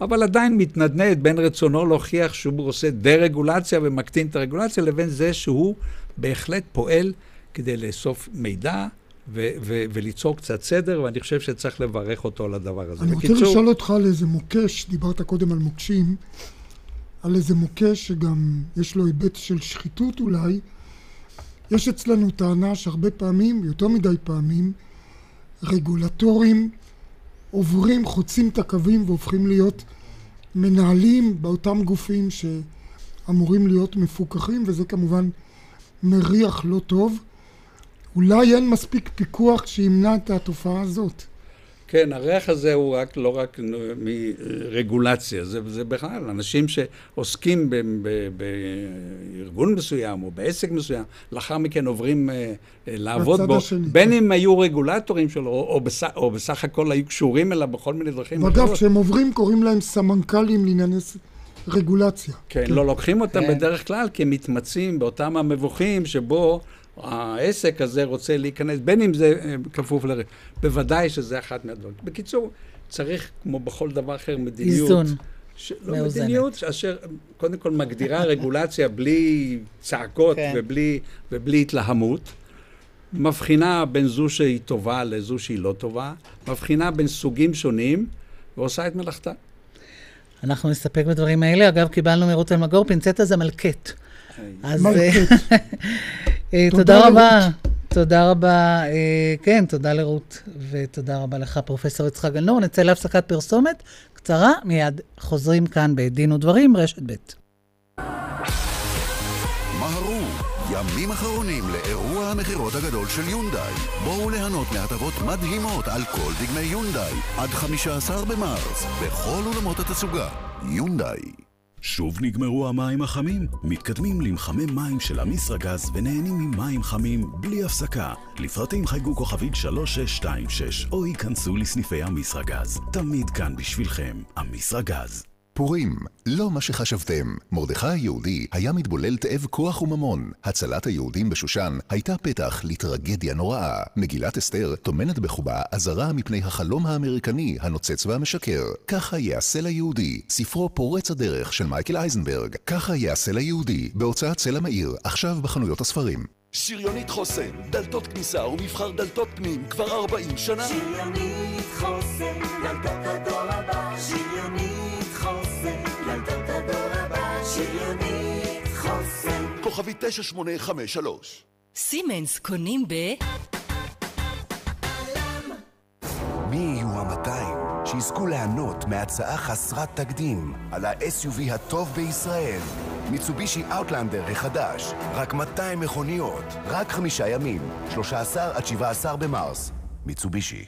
אבל עדיין מתנדנד בין רצונו להוכיח שהוא עושה דה-רגולציה ומקטין את הרגולציה, לבין זה שהוא בהחלט פועל כדי לאסוף מידע ו- ו- וליצור קצת סדר, ואני חושב שצריך לברך אותו על הדבר הזה. אני רוצה בקיצור, לשאול אותך על איזה מוקש, דיברת קודם על מוקשים, על איזה מוקש שגם יש לו היבט של שחיתות אולי. יש אצלנו טענה שהרבה פעמים, יותר מדי פעמים, רגולטורים עוברים, חוצים את הקווים והופכים להיות מנהלים באותם גופים שאמורים להיות מפוקחים, וזה כמובן מריח לא טוב. אולי אין מספיק פיקוח שימנע את התופעה הזאת. כן, הריח הזה הוא רק, לא רק מרגולציה, זה, זה בכלל אנשים שעוסקים ב- ב- בארגון מסוים או בעסק מסוים, לאחר מכן עוברים אה, אה, לעבוד בו, השני, בין כן. אם היו רגולטורים שלו, או, או, בסך, או בסך הכל היו קשורים אליו בכל מיני דרכים ואגב. כשהם עוברים קוראים להם סמנכ"לים לענייני רגולציה. כן, לא לוקחים אותם כן. בדרך כלל, כי הם מתמצאים באותם המבוכים שבו העסק הזה רוצה להיכנס, בין אם זה אה, כפוף לר... בוודאי שזה אחת מהדברים. בקיצור, צריך, כמו בכל דבר אחר, מדיניות. איזון. ש... לא מאוזנת. מדיניות אשר קודם כל מגדירה רגולציה בלי צעקות כן. ובלי, ובלי התלהמות. מבחינה בין זו שהיא טובה לזו שהיא לא טובה, מבחינה בין סוגים שונים, ועושה את מלאכתה. אנחנו נסתפק בדברים האלה. אגב, קיבלנו מרות אלמגור, פינצטה זה מלקט. אז תודה תודה רבה. תודה רבה, אה, כן, תודה לרות, ותודה רבה לך, פרופסור יצחק גלנור. נצא להפסקת פרסומת קצרה, מיד חוזרים כאן בדין ודברים, רשת ב'. מהרו, ימים אחרונים לאירוע המכירות הגדול של יונדאי. בואו ליהנות מהטבות מדהימות על כל דגמי יונדאי עד 15 במרס, בכל אולמות התצוגה. יונדאי. שוב נגמרו המים החמים? מתקדמים למחמם מים של אמיסרגז ונהנים ממים חמים בלי הפסקה. לפרטים חייגו כוכבית 3626 או ייכנסו לסניפי אמיסרגז. תמיד כאן בשבילכם, אמיסרגז. פורים, לא מה שחשבתם. מרדכי היהודי היה מתבולל תאב כוח וממון. הצלת היהודים בשושן הייתה פתח לטרגדיה נוראה. מגילת אסתר טומנת בחובה אזהרה מפני החלום האמריקני הנוצץ והמשקר. ככה יעשה ליהודי, ספרו פורץ הדרך של מייקל אייזנברג. ככה יעשה ליהודי, בהוצאת צלע מאיר, עכשיו בחנויות הספרים. שריונית חוסן, דלתות כניסה ומבחר דלתות פנים כבר 40 שנה. שריונית חוסן, דלתות הדור הבא, שריונית כוכבי 9853 סימנס קונים ב... מי יהיו המאתיים שיזכו ליהנות מהצעה חסרת תקדים על ה-SUV הטוב בישראל? מיצובישי אאוטלנדר החדש, רק 200 מכוניות, רק חמישה ימים, 13 עד 17 במרס. מיצובישי.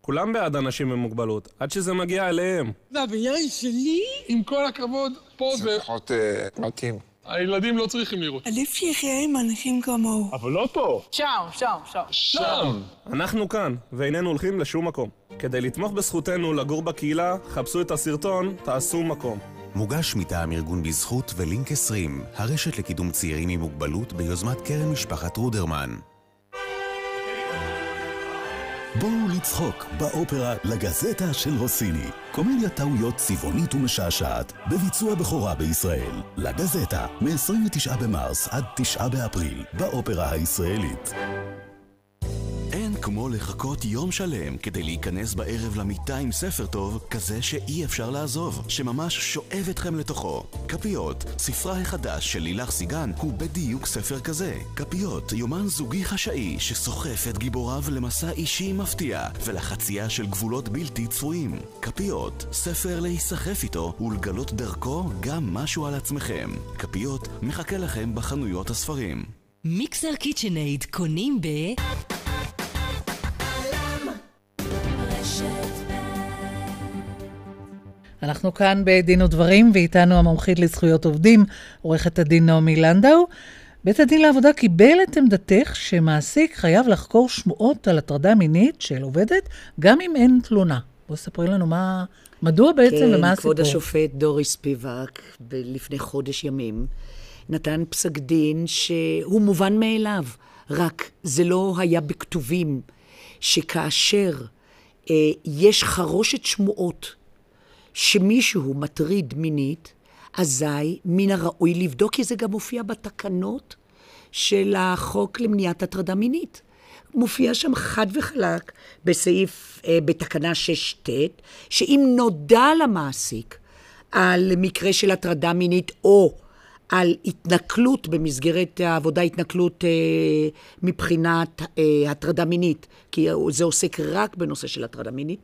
כולם בעד אנשים עם מוגבלות, עד שזה מגיע אליהם. זה הבניין שלי? עם כל הכבוד, פה זה... זה פחות אה, מתאים. הילדים לא צריכים לראות. עדיף שיחיה עם אנשים כמוהו. אבל לא פה. שם, שם, שם. שם! אנחנו כאן, ואיננו הולכים לשום מקום. כדי לתמוך בזכותנו לגור בקהילה, חפשו את הסרטון, תעשו מקום. מוגש מטעם ארגון בזכות ולינק 20, הרשת לקידום צעירים עם מוגבלות ביוזמת קרן משפחת רודרמן. בואו לצחוק באופרה לגזטה של רוסיני. קומדיה טעויות צבעונית ומשעשעת, בביצוע בכורה בישראל. לגזטה, מ-29 במרס עד 9 באפריל, באופרה הישראלית. כמו לחכות יום שלם כדי להיכנס בערב למיטה עם ספר טוב, כזה שאי אפשר לעזוב, שממש שואב אתכם לתוכו. כפיות, ספרה החדש של לילך סיגן, הוא בדיוק ספר כזה. כפיות, יומן זוגי חשאי שסוחף את גיבוריו למסע אישי מפתיע ולחצייה של גבולות בלתי צפויים. כפיות, ספר להיסחף איתו ולגלות דרכו גם משהו על עצמכם. כפיות מחכה לכם בחנויות הספרים. מיקסר קיצ'נייד קונים ב... אנחנו כאן בדין ודברים, ואיתנו המומחית לזכויות עובדים, עורכת הדין נעמי לנדאו. בית הדין לעבודה קיבל את עמדתך שמעסיק חייב לחקור שמועות על הטרדה מינית של עובדת, גם אם אין תלונה. בואי ספרי לנו מה, מדוע בעצם כן, ומה הסיפור. כבוד השופט דוריס ספיבק, ב- לפני חודש ימים, נתן פסק דין שהוא מובן מאליו, רק זה לא היה בכתובים, שכאשר אה, יש חרושת שמועות שמישהו מטריד מינית, אזי מן הראוי לבדוק, כי זה גם מופיע בתקנות של החוק למניעת הטרדה מינית. מופיע שם חד וחלק בסעיף, אה, בתקנה 6ט, שאם נודע למעסיק על מקרה של הטרדה מינית או על התנכלות במסגרת העבודה, התנכלות אה, מבחינת אה, הטרדה מינית, כי זה עוסק רק בנושא של הטרדה מינית,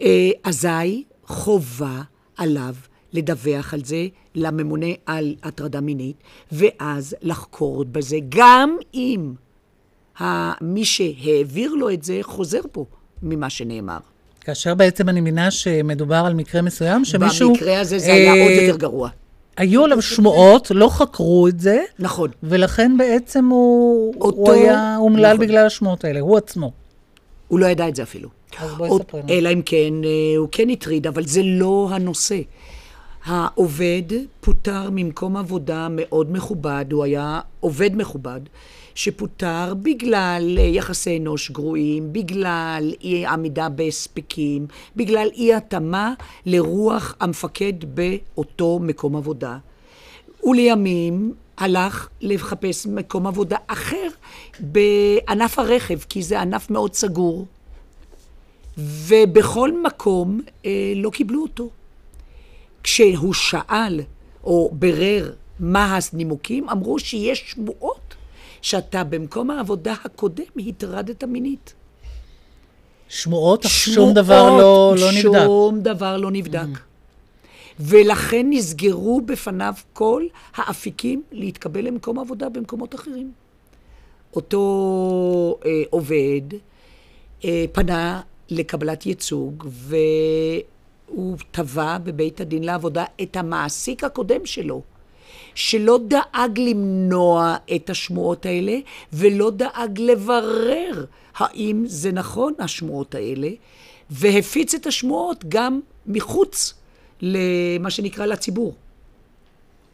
אה, אזי חובה עליו לדווח על זה לממונה על הטרדה מינית, ואז לחקור בזה, גם אם מי שהעביר לו את זה חוזר פה ממה שנאמר. כאשר בעצם אני מבינה שמדובר על מקרה מסוים, שמישהו... במקרה הזה זה היה עוד יותר גרוע. היו עליו שמועות, לא חקרו את זה. נכון. ולכן בעצם הוא, אותו- הוא היה אומלל נכון. בגלל השמועות האלה, הוא עצמו. הוא לא ידע את זה אפילו. אז בואי ספרי לנו. אלא אם כן, אה, הוא כן הטריד, אבל זה לא הנושא. העובד פוטר ממקום עבודה מאוד מכובד, הוא היה עובד מכובד, שפוטר בגלל אה, יחסי אנוש גרועים, בגלל אי עמידה בהספקים, בגלל אי התאמה לרוח המפקד באותו מקום עבודה. ולימים הלך לחפש מקום עבודה אחר בענף הרכב, כי זה ענף מאוד סגור. ובכל מקום אה, לא קיבלו אותו. כשהוא שאל או בירר מה הנימוקים, אמרו שיש שמועות שאתה במקום העבודה הקודם הטרדת מינית. שמועות, אך שום דבר לא, לא נבדק. שום דבר לא נבדק. ולכן נסגרו בפניו כל האפיקים להתקבל למקום עבודה במקומות אחרים. אותו אה, עובד אה, פנה לקבלת ייצוג, הוא תבע בבית הדין לעבודה את המעסיק הקודם שלו, שלא דאג למנוע את השמועות האלה, ולא דאג לברר האם זה נכון, השמועות האלה, והפיץ את השמועות גם מחוץ למה שנקרא לציבור.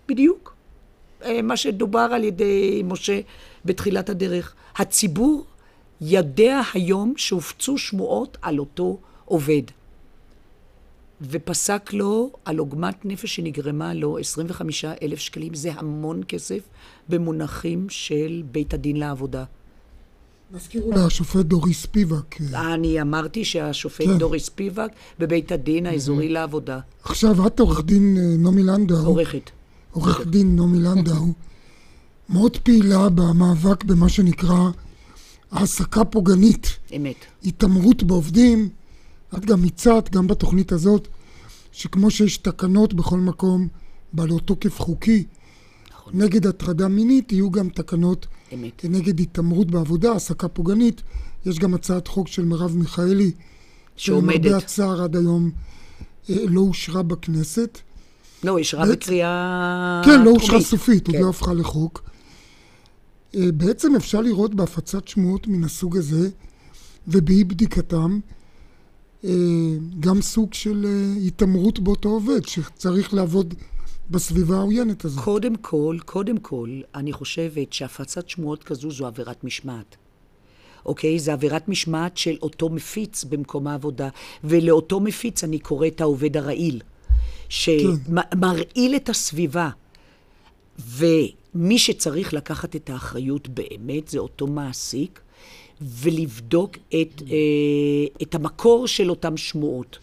בדיוק. אה, מה שדובר על ידי משה בתחילת הדרך. הציבור יודע היום שהופצו שמועות על אותו עובד. ופסק לו על עוגמת נפש שנגרמה לו 25 אלף שקלים. זה המון כסף במונחים של בית הדין לעבודה. נזכיר אולי השופט דוריס פיבק. אני אמרתי שהשופט כן. דוריס פיבק בבית הדין האזורי לעבודה. עכשיו את עורך דין אה, נעמי לנדאו. עורכת. עורך דין נעמי לנדאו. מאוד פעילה במאבק במה שנקרא העסקה פוגענית. אמת. התעמרות בעובדים. את גם הצעת, גם בתוכנית הזאת, שכמו שיש תקנות בכל מקום בעלות תוקף חוקי נכון. נגד הטרדה מינית, יהיו גם תקנות אמת. נגד התעמרות בעבודה, העסקה פוגענית. יש גם הצעת חוק של מרב מיכאלי, שעומדת. שלמרבה הצער עד היום אה, לא אושרה בכנסת. לא, אישרה בעצם- בקריאה... כן, לא אושרה. סופית, עוד כן. לא הפכה לחוק. אה, בעצם אפשר לראות בהפצת שמועות מן הסוג הזה, ובאי בדיקתם, אה, גם סוג של התעמרות באותו עובד, שצריך לעבוד בסביבה העוינת הזאת. קודם כל, קודם כל, אני חושבת שהפצת שמועות כזו זו עבירת משמעת. אוקיי? זה עבירת משמעת של אותו מפיץ במקום העבודה, ולאותו מפיץ אני קוראת העובד הרעיל, שמרעיל את הסביבה. ומי שצריך לקחת את האחריות באמת זה אותו מעסיק, ולבדוק את, אה, את המקור של אותן שמועות.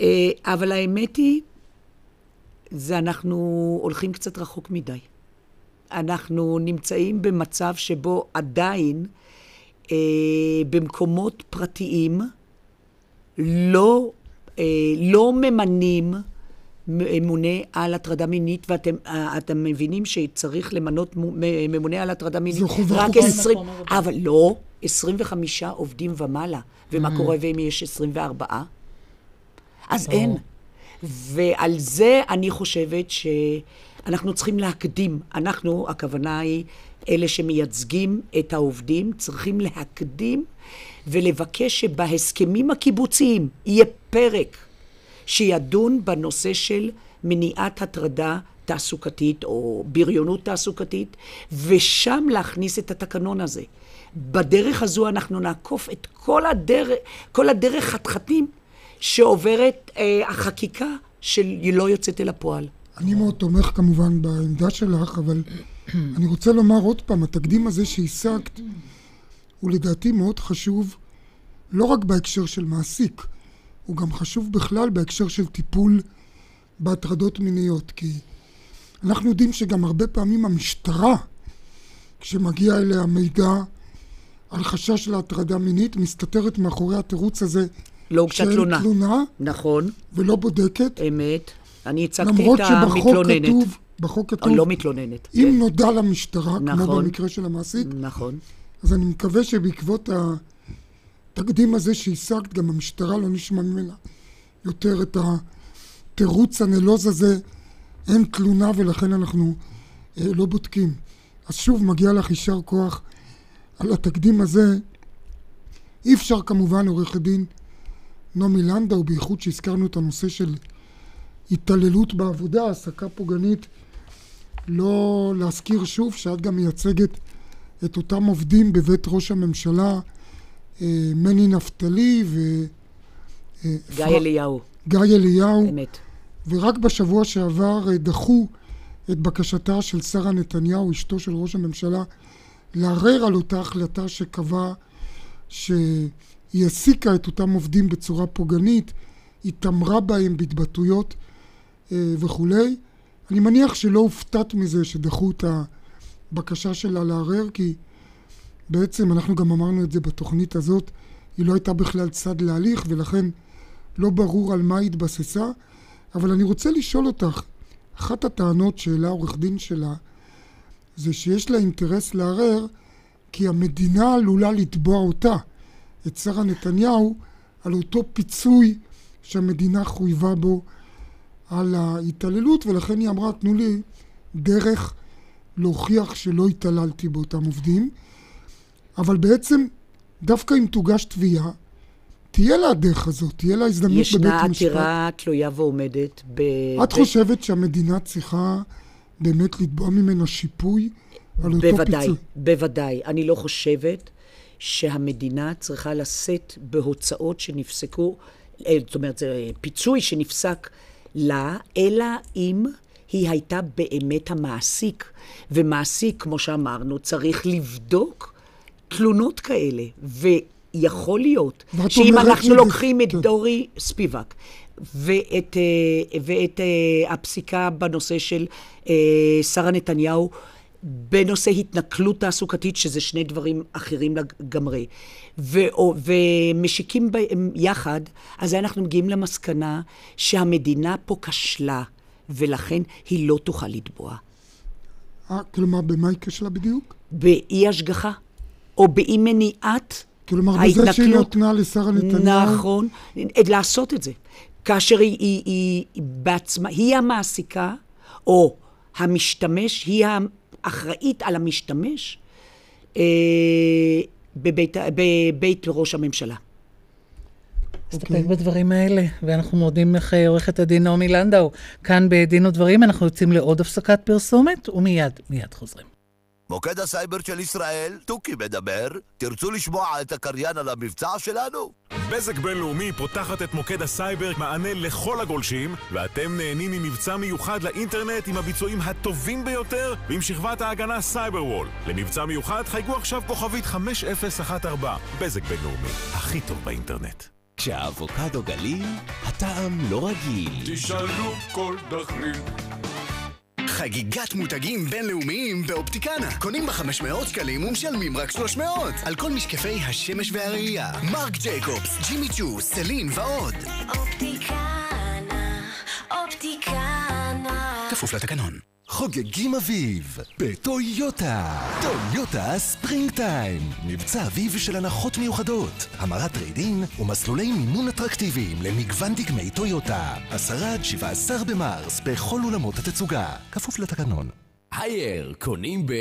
אה, אבל האמת היא, זה אנחנו הולכים קצת רחוק מדי. אנחנו נמצאים במצב שבו עדיין אה, במקומות פרטיים לא, אה, לא ממנים ממונה על הטרדה מינית, ואתם אה, אתם מבינים שצריך למנות ממונה על הטרדה מינית זו חובה רק חוקית. 20, אבל לא, 25 עובדים ומעלה. ומה Mm. קורה ואם יש 24? אז אין. ועל זה אני חושבת שאנחנו צריכים להקדים. אנחנו, הכוונה היא, אלה שמייצגים את העובדים, צריכים להקדים ולבקש שבהסכמים הקיבוציים יהיה פרק שידון בנושא של מניעת הטרדה תעסוקתית או בריונות תעסוקתית, ושם להכניס את התקנון הזה. בדרך הזו אנחנו נעקוף את כל הדרך, כל הדרך חתחתים שעוברת אה, החקיקה של לא יוצאת אל הפועל. אני מאוד תומך כמובן בעמדה שלך, אבל [COUGHS] אני רוצה לומר עוד פעם, התקדים הזה שהשגת הוא לדעתי מאוד חשוב, לא רק בהקשר של מעסיק, הוא גם חשוב בכלל בהקשר של טיפול בהטרדות מיניות, כי אנחנו יודעים שגם הרבה פעמים המשטרה, כשמגיע אליה מידע על חשש להטרדה מינית, מסתתרת מאחורי התירוץ הזה לא הוגשה שאין תלונה. תלונה נכון. ולא בודקת. אמת. אני הצגתי למרות את שבחוק המתלוננת. כתוב, בחוק כתוב, או לא מתלוננת. אם כן. נודע למשטרה, כמו נכון. במקרה של המעסיק, נכון. אז אני מקווה שבעקבות התקדים הזה שהשגת, גם המשטרה לא נשמע ממנה יותר את התירוץ הנלוז הזה, אין תלונה ולכן אנחנו אה, לא בודקים. אז שוב, מגיע לך יישר כוח על התקדים הזה. אי אפשר כמובן, עורכת דין נעמי לנדאו, בייחוד שהזכרנו את הנושא של התעללות בעבודה, העסקה פוגענית, לא להזכיר שוב שאת גם מייצגת את אותם עובדים בבית ראש הממשלה, אה, מני נפתלי ו... אה, גיא אליהו. גיא אליהו. אמת. ורק בשבוע שעבר אה, דחו את בקשתה של שרה נתניהו, אשתו של ראש הממשלה, לערער על אותה החלטה שקבעה שהיא העסיקה את אותם עובדים בצורה פוגענית, התעמרה בהם בהתבטאויות אה, וכולי. אני מניח שלא הופתעת מזה שדחו את הבקשה שלה לערער, כי בעצם אנחנו גם אמרנו את זה בתוכנית הזאת, היא לא הייתה בכלל צד להליך, ולכן לא ברור על מה היא התבססה. אבל אני רוצה לשאול אותך, אחת הטענות שהעלה עורך דין שלה, זה שיש לה אינטרס לערער, כי המדינה עלולה לתבוע אותה, את שרה נתניהו, על אותו פיצוי שהמדינה חויבה בו על ההתעללות, ולכן היא אמרה, תנו לי דרך להוכיח שלא התעללתי באותם עובדים. אבל בעצם, דווקא אם תוגש תביעה, תהיה לה הדרך הזאת, תהיה לה הזדמנות בבית ישנה המשפט. עתירה תלויה ועומדת ב... את חושבת שהמדינה צריכה באמת לתבוע ממנה שיפוי על אותו בוודאי, פיצוי? בוודאי. אני לא חושבת שהמדינה צריכה לשאת בהוצאות שנפסקו, אה, זאת אומרת, זה פיצוי שנפסק לה, אלא אם היא הייתה באמת המעסיק. ומעסיק, כמו שאמרנו, צריך לבדוק תלונות כאלה. ויכול להיות שאם אנחנו לוקחים את כן. דורי ספיבק ואת, אה, ואת אה, הפסיקה בנושא של שרה נתניהו, בנושא התנכלות תעסוקתית, שזה שני דברים אחרים לגמרי, ו- ומשיקים בהם יחד, אז אנחנו מגיעים למסקנה שהמדינה פה כשלה, ולכן היא לא תוכל לתבוע. אה, כלומר, במה היא כשלה בדיוק? באי השגחה, או באי מניעת כלומר, בזה ההתנכלות. שהיא נתנה לשרה נתניהו... נכון, אה, לעשות את זה. כאשר היא, היא, היא, היא בעצמה, היא המעסיקה, או המשתמש, היא האחראית על המשתמש אה, בבית, בבית ראש הממשלה. נסתפק בדברים האלה, ואנחנו מודים לך, עורכת הדין נעמי לנדאו. כאן בדין ודברים אנחנו יוצאים לעוד הפסקת פרסומת, ומיד, מיד חוזרים. מוקד הסייבר של ישראל, תוכי מדבר. תרצו לשמוע את הקריין על המבצע שלנו? בזק בינלאומי פותחת את מוקד הסייבר מענה לכל הגולשים, ואתם נהנים ממבצע מיוחד לאינטרנט עם הביצועים הטובים ביותר ועם שכבת ההגנה סייבר וול. למבצע מיוחד חייגו עכשיו כוכבית 5014. בזק בינלאומי, הכי טוב באינטרנט. כשהאבוקדו גליל, הטעם לא רגיל. תשאלו כל דחליל. חגיגת מותגים בינלאומיים באופטיקנה. קונים ב-500 שקלים ומשלמים רק 300. על כל משקפי השמש והראייה. מרק ג'ייקובס, ג'ימי צ'ו, סלין ועוד. אופטיקנה, אופטיקנה. כפוף לתקנון. חוגגים אביב בטויוטה. טויוטה Spring Time. מבצע אביב של הנחות מיוחדות. המרת trade-in ומסלולי מימון אטרקטיביים למגוון דגמי טויוטה. 10 עד 17 במרס בכל אולמות התצוגה. כפוף לתקנון. הייר, קונים ב...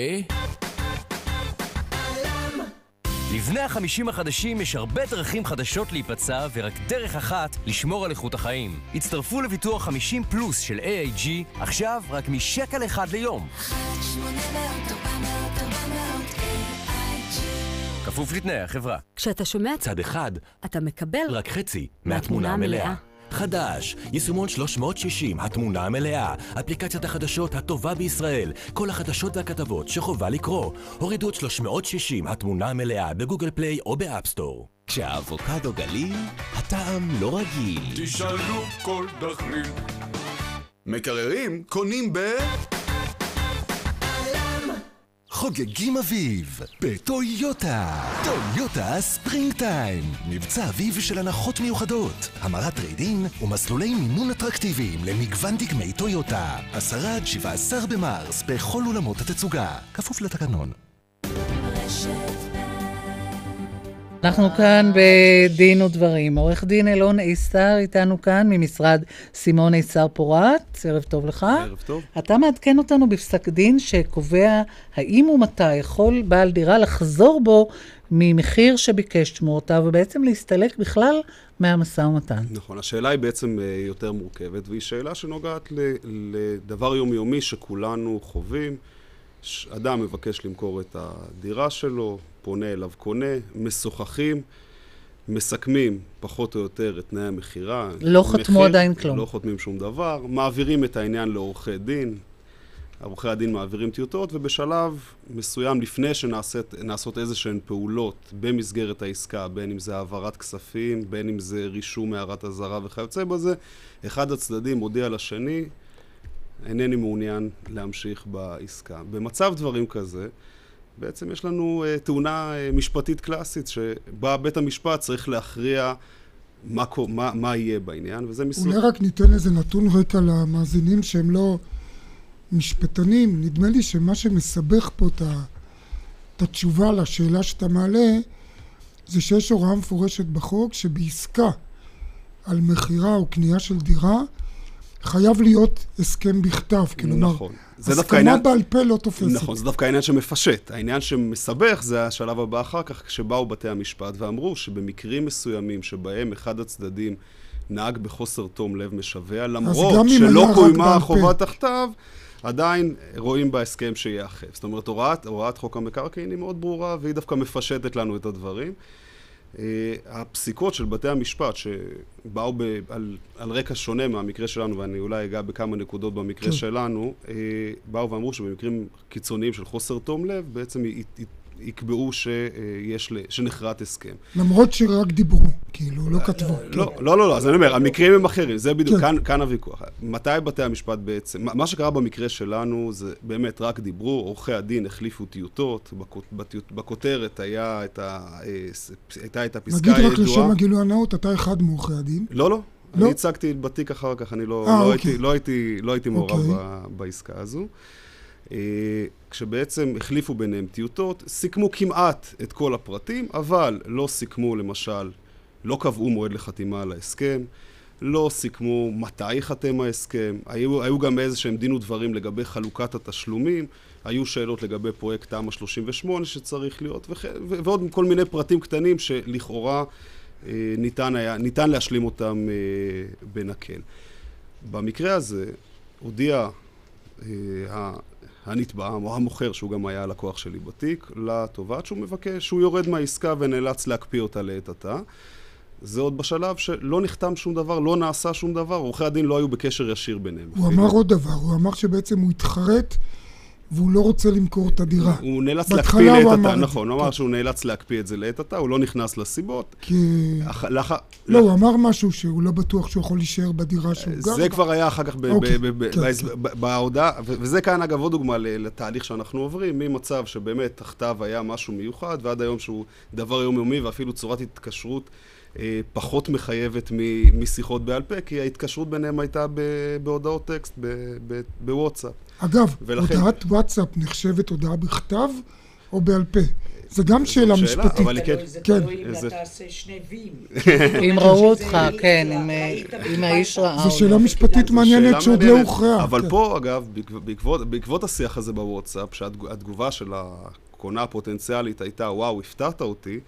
לבני החמישים החדשים יש הרבה דרכים חדשות להיפצע ורק דרך אחת לשמור על איכות החיים. הצטרפו לביטוח 50 פלוס של AIG, עכשיו רק משקל אחד ליום. כפוף לתנאי החברה. כשאתה שומע צד אחד, אתה מקבל רק חצי מהתמונה מהתמונה המלאה. חדש, יישומון 360, התמונה המלאה, אפליקציית החדשות הטובה בישראל, כל החדשות והכתבות שחובה לקרוא. הורידו את 360, התמונה המלאה, בגוגל פליי או באפסטור. כשהאבוקדו גליל, הטעם לא רגיל. תשאלו כל דחליל. מקררים קונים ב... חוגגים אביב בטויוטה. טויוטה Spring Time. מבצע אביב של הנחות מיוחדות. המרת trade-in ומסלולי מימון אטרקטיביים למגוון דגמי טויוטה. 10 עד 17 במרס בכל אולמות התצוגה. כפוף לתקנון. אנחנו כאן בדין ודברים. עורך דין אלון איסר איתנו כאן ממשרד סימון איסר פורת. ערב טוב לך. ערב טוב. אתה מעדכן אותנו בפסק דין שקובע האם ומתי יכול בעל דירה לחזור בו ממחיר שביקש תמורותיו, ובעצם להסתלק בכלל מהמשא ומתן. נכון, השאלה היא בעצם אה, יותר מורכבת, והיא שאלה שנוגעת לדבר יומיומי שכולנו חווים. אדם מבקש למכור את הדירה שלו, פונה אליו קונה, משוחחים, מסכמים פחות או יותר את תנאי המכירה. לא חתמו מחיר- עדיין כלום. לא חותמים שום דבר, מעבירים את העניין לעורכי דין, עורכי הדין מעבירים טיוטות, ובשלב מסוים, לפני שנעשות איזה שהן פעולות במסגרת העסקה, בין אם זה העברת כספים, בין אם זה רישום הערת אזהרה וכיוצא בזה, אחד הצדדים מודיע לשני, אינני מעוניין להמשיך בעסקה. במצב דברים כזה, בעצם יש לנו uh, תאונה uh, משפטית קלאסית, שבה בית המשפט צריך להכריע מה, מה, מה יהיה בעניין, וזה מסוג... אולי רק ניתן איזה נתון רקע למאזינים שהם לא משפטנים. נדמה לי שמה שמסבך פה את התשובה לשאלה שאתה מעלה, זה שיש הוראה מפורשת בחוק שבעסקה על מכירה או קנייה של דירה, חייב להיות הסכם בכתב. כלומר, נכון. זה דווקא הסכמה העניין- בעל פה לא תופסת. נכון, זה דווקא העניין שמפשט. העניין שמסבך זה השלב הבא אחר כך, כשבאו בתי המשפט ואמרו שבמקרים מסוימים שבהם אחד הצדדים נהג בחוסר תום לב משווע, למרות שלא קוימה החובה. תחתיו, עדיין רואים בהסכם שייאכף. זאת אומרת, הוראת, הוראת חוק המקרקעין היא מאוד ברורה, והיא דווקא מפשטת לנו את הדברים. Uh, הפסיקות של בתי המשפט שבאו ב, על, על רקע שונה מהמקרה שלנו, ואני אולי אגע בכמה נקודות במקרה כן. שלנו, uh, באו ואמרו שבמקרים קיצוניים של חוסר תום לב, בעצם יקבעו שיש, שנחרט הסכם. למרות שרק דיברו, כאילו, לא כתבו. לא, לא, לא, לא, אז אני אומר, המקרים הם אחרים, זה בדיוק, כן. כאן, הוויכוח. מתי בתי המשפט בעצם, מה שקרה במקרה שלנו זה באמת רק דיברו, עורכי הדין החליפו טיוטות, בכותרת היה את ה, אה, הייתה את הפסקה נגיד הידועה. רק לשם הגילוי הנאות, אתה אחד מעורכי הדין. לא, לא. לא? אני הצגתי בתיק אחר כך, אני לא, אה, לא, אוקיי. הייתי, מעורב אוקיי. בעסקה הזו. אה, כשבעצם החליפו ביניהם טיוטות, סיכמו כמעט את כל הפרטים, אבל לא סיכמו למשל, לא קבעו מועד לחתימה על ההסכם, לא סיכמו מתי ייחתם ההסכם, היו, היו גם איזה שהם דין ודברים לגבי חלוקת התשלומים, היו שאלות לגבי פרויקט תמ"א 38 שצריך להיות, וכ- ו- ועוד כל מיני פרטים קטנים שלכאורה אה, ניתן, היה, ניתן להשלים אותם אה, בנקל. במקרה הזה הודיע אה, הנתבע, או המוכר, שהוא גם היה הלקוח שלי בתיק, לתובעת שהוא מבקש, שהוא יורד מהעסקה ונאלץ להקפיא אותה לעת עתה. זה עוד בשלב שלא נחתם שום דבר, לא נעשה שום דבר, עורכי הדין לא היו בקשר ישיר ביניהם. הוא אמר עוד דבר, הוא אמר שבעצם הוא התחרט והוא לא רוצה למכור את הדירה. הוא נאלץ להקפיא לעת עתה, נכון, הוא אמר כן. שהוא נאלץ להקפיא את זה לעת עתה, הוא לא נכנס לסיבות. כי... לא, הוא אמר משהו שהוא לא בטוח שהוא יכול להישאר בדירה שהוא גר. זה כבר היה אחר כך ב- אוקיי, ב- ב- כן, ב- בהודעה, וזה כאן אגב עוד דוגמה לתהליך שאנחנו עוברים, ממצב שבאמת תחתיו היה משהו מיוחד, ועד היום שהוא דבר יומיומי ואפילו צורת התקשרות אה, פחות מחייבת מ- משיחות בעל פה, כי ההתקשרות ביניהם הייתה ב- בהודעות טקסט ב- ב- בוואטסאפ. אגב, ולכן- הודעת וואטסאפ נחשבת הודעה בכתב או בעל פה? זה גם שאלה משפטית. אבל כן- זה כן. תלוי אם אתה עושה שני ויים. [LAUGHS] אם ראו אותך, כן, אם, אה, אם האיש ראה זו. שאלה משפטית מעניינת שעוד לא. הוכרעה. אבל כן. פה, אגב, בעקב- בעקבות, בעקבות השיח הזה בוואטסאפ, שהתגובה של הקונה הפוטנציאלית הייתה, וואו, הפתעת אותי,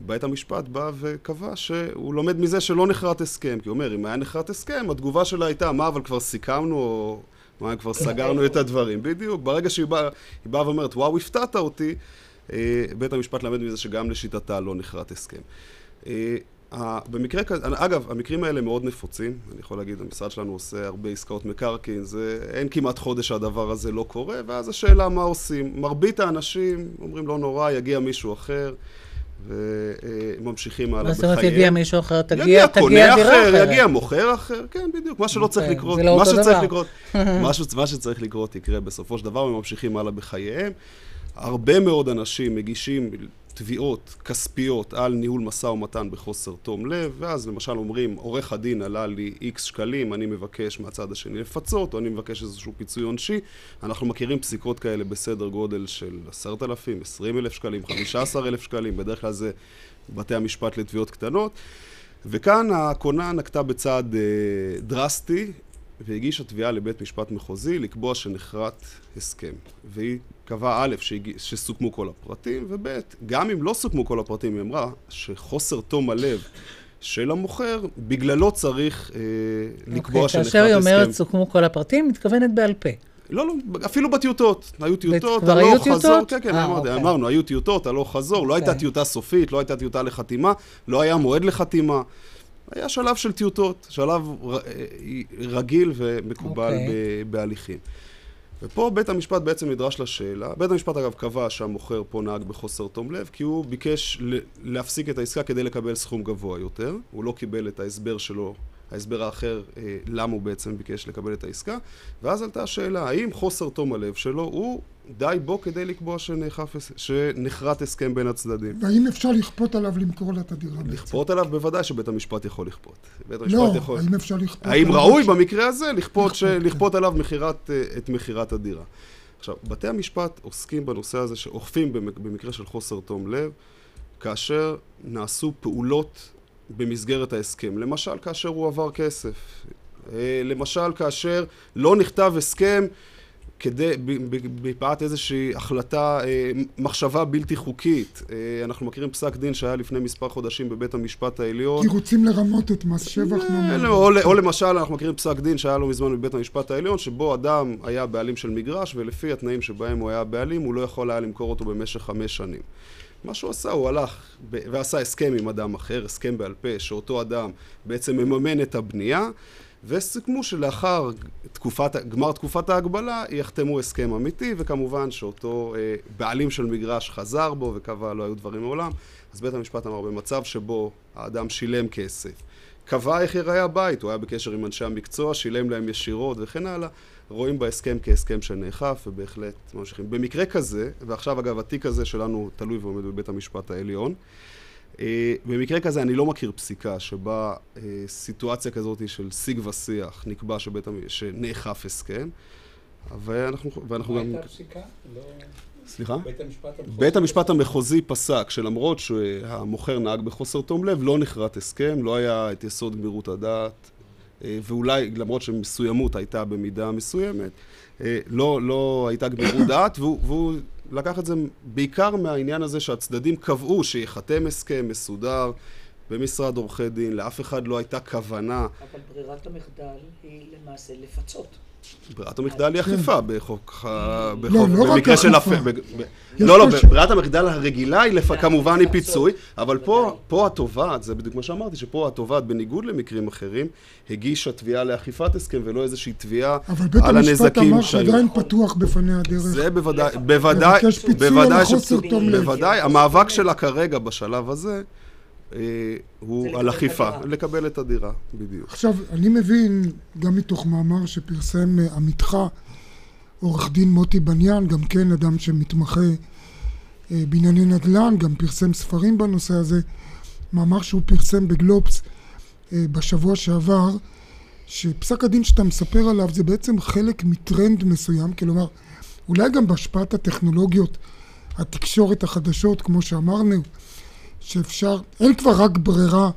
בית המשפט בא וקבע שהוא לומד מזה שלא נחרט הסכם. כי הוא אומר, אם היה נחרט הסכם, התגובה שלה הייתה, מה, אבל כבר סיכמנו, או מה, כבר סגרנו את הדברים. בדיוק. ברגע שהיא באה באה ואומרת, וואו, הפתעת אותי, אה, בית המשפט למד מזה שגם לשיטתה לא נחרט הסכם. אה, במקרה כזה, אגב, המקרים האלה מאוד נפוצים, אני יכול להגיד, המשרד שלנו עושה הרבה עסקאות מקרקעין, זה, אין כמעט חודש שהדבר הזה לא קורה, ואז השאלה מה עושים. מרבית האנשים אומרים לא נורא, יגיע מישהו אחר, וממשיכים הלאה מה בחייהם. זאת אומרת יגיע מישהו אחר? תגיע- יגיע תגיע קונה דירה אחר, אחרת. יגיע מוכר אחר, כן, בדיוק, מה שלא צריך אוקיי, לקרות, זה לא מה אותו שצריך דבר. לקרות, [LAUGHS] מה שצריך לקרות יקרה בסופו של דבר, וממשיכים הלאה בחייהם. הרבה מאוד אנשים מגישים תביעות כספיות על ניהול משא ומתן בחוסר תום לב, ואז למשל אומרים, עורך הדין עלה לי איקס שקלים, אני מבקש מהצד השני לפצות, או אני מבקש איזשהו פיצוי עונשי. אנחנו מכירים פסיקות כאלה בסדר גודל של עשרת אלפים, עשרים אלף שקלים, חמישה עשר אלף שקלים, בדרך כלל זה בתי המשפט לתביעות קטנות. וכאן הקונה נקטה בצעד אה, דרסטי והגישה תביעה לבית משפט מחוזי לקבוע שנחרט הסכם. והיא קבעה א', שהגיע, שסוכמו כל הפרטים, וב', גם אם לא סוכמו כל הפרטים, היא אמרה שחוסר תום הלב של המוכר, בגללו צריך אה, לקבוע אוקיי, שנחרט כאשר היא הסכם. אומרת סוכמו כל הפרטים, מתכוונת בעל פה. לא, לא, אפילו בטיוטות. היו טיוטות, כבר היו טיוטות? חזור. כן, כן, אה, אמרתי, אוקיי. אמרנו, היו טיוטות, הלוך, חזור. לא הייתה אוקיי. טיוטה סופית, לא הייתה טיוטה לחתימה, לא היה מועד לחתימה. היה שלב של טיוטות, שלב ר- רגיל ומקובל אוקיי. ב- בהליכים. ופה בית המשפט בעצם נדרש לשאלה, בית המשפט אגב קבע שהמוכר פה נהג בחוסר תום לב, כי הוא ביקש להפסיק את העסקה כדי לקבל סכום גבוה יותר, הוא לא קיבל את ההסבר שלו, ההסבר האחר, אה, למה הוא בעצם ביקש לקבל את העסקה, ואז עלתה השאלה, האם חוסר תום הלב שלו הוא די בו כדי לקבוע שנאכף, שנחרט הסכם בין הצדדים. והאם אפשר לכפות עליו למכור לה את הדירה? בעצם? לכפות עליו בוודאי שבית המשפט יכול לכפות. בית המשפט לא, יכול... האם אפשר לכפות האם ראוי ש- במקרה הזה לכפות, ש... לכפות, כן. לכפות עליו מכירת, אה, את מכירת הדירה. עכשיו, בתי המשפט עוסקים בנושא הזה, שאוכפים במק- במקרה של חוסר תום לב, כאשר נעשו פעולות במסגרת ההסכם. למשל, כאשר הוא עבר כסף. אה, למשל, כאשר לא נכתב הסכם כדי, מפאת איזושהי החלטה, אה, מחשבה בלתי חוקית. אה, אנחנו מכירים פסק דין שהיה לפני מספר חודשים בבית המשפט העליון. כי רוצים לרמות את מס שבח. אה, או, או למשל, אנחנו מכירים פסק דין שהיה לא מזמן בבית המשפט העליון, שבו אדם היה בעלים של מגרש, ולפי התנאים שבהם הוא היה בעלים, הוא לא יכול היה למכור אותו במשך חמש שנים. מה שהוא עשה, הוא הלך ועשה הסכם עם אדם אחר, הסכם בעל פה, שאותו אדם בעצם מממן את הבנייה, וסיכמו שלאחר תקופת, גמר תקופת ההגבלה יחתמו הסכם אמיתי, וכמובן שאותו אה, בעלים של מגרש חזר בו וקבע לא היו דברים מעולם, אז בית המשפט אמר במצב שבו האדם שילם כסף, קבע איך ייראה הבית, הוא היה בקשר עם אנשי המקצוע, שילם להם ישירות וכן הלאה, רואים בהסכם כהסכם שנאכף ובהחלט ממשיכים. במקרה כזה, ועכשיו אגב התיק הזה שלנו תלוי ועומד בבית המשפט העליון, במקרה כזה אני לא מכיר פסיקה שבה אה, סיטואציה כזאת של שיג ושיח נקבע שבית, המ- שנאכף הסכם, ואנחנו, ואנחנו גם... הייתה הפסיקה? לא- סליחה? בית המשפט המחוזי? בית המשפט המחוזי פסק שלמרות שהמוכר נהג בחוסר תום לב, לא נכרת הסכם, לא היה את יסוד גמירות הדעת, אה, ואולי, למרות שמסוימות הייתה במידה מסוימת, אה, לא, לא הייתה גמירות [COUGHS] דעת, והוא, והוא לקח את זה בעיקר מהעניין הזה שהצדדים קבעו שייחתם הסכם מסודר במשרד עורכי דין, לאף אחד לא הייתה כוונה אבל ברירת המחדל היא למעשה לפצות. ברירת המחדל היא אכיפה בחוק, ה- לא, לא רק במקרה של... אכיפה. לא, לא, ברירת המחדל הרגילה היא כמובן היא פיצוי, אבל פה, התובעת, זה בדיוק מה שאמרתי, שפה התובעת, בניגוד למקרים אחרים, הגישה תביעה לאכיפת הסכם ולא איזושהי תביעה אבל בית על המשפט הנזקים אמר שהיו. שעדיין פתוח בפניה הדרך. זה בוודאי, בוודאי, בוודאי, על. בוודאי, המאבק שלה כרגע בשלב הזה הוא על אכיפה, לקבל את הדירה, בדיוק. עכשיו, אני מבין, גם מתוך מאמר שפרסם אה, עמיתך, עורך דין מוטי בניאן, גם כן אדם שמתמחה אה, בענייני נדל"ן, גם פרסם ספרים בנושא הזה, מאמר שהוא פרסם בגלובס אה, בשבוע שעבר, שפסק הדין שאתה מספר עליו זה בעצם חלק מטרנד מסוים, כלומר, אולי גם בהשפעת הטכנולוגיות, התקשורת החדשות, כמו שאמרנו, שאפשר, אין כבר רק ברירה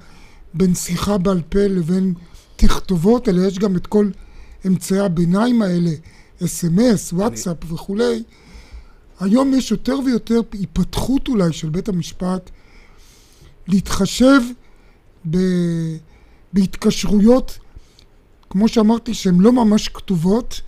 בין שיחה בעל פה לבין תכתובות, אלא יש גם את כל אמצעי הביניים האלה, אס.אם.אס, וואטסאפ וכולי. היום יש יותר ויותר היפתחות אולי של בית המשפט להתחשב ב... בהתקשרויות, כמו שאמרתי, שהן לא ממש כתובות,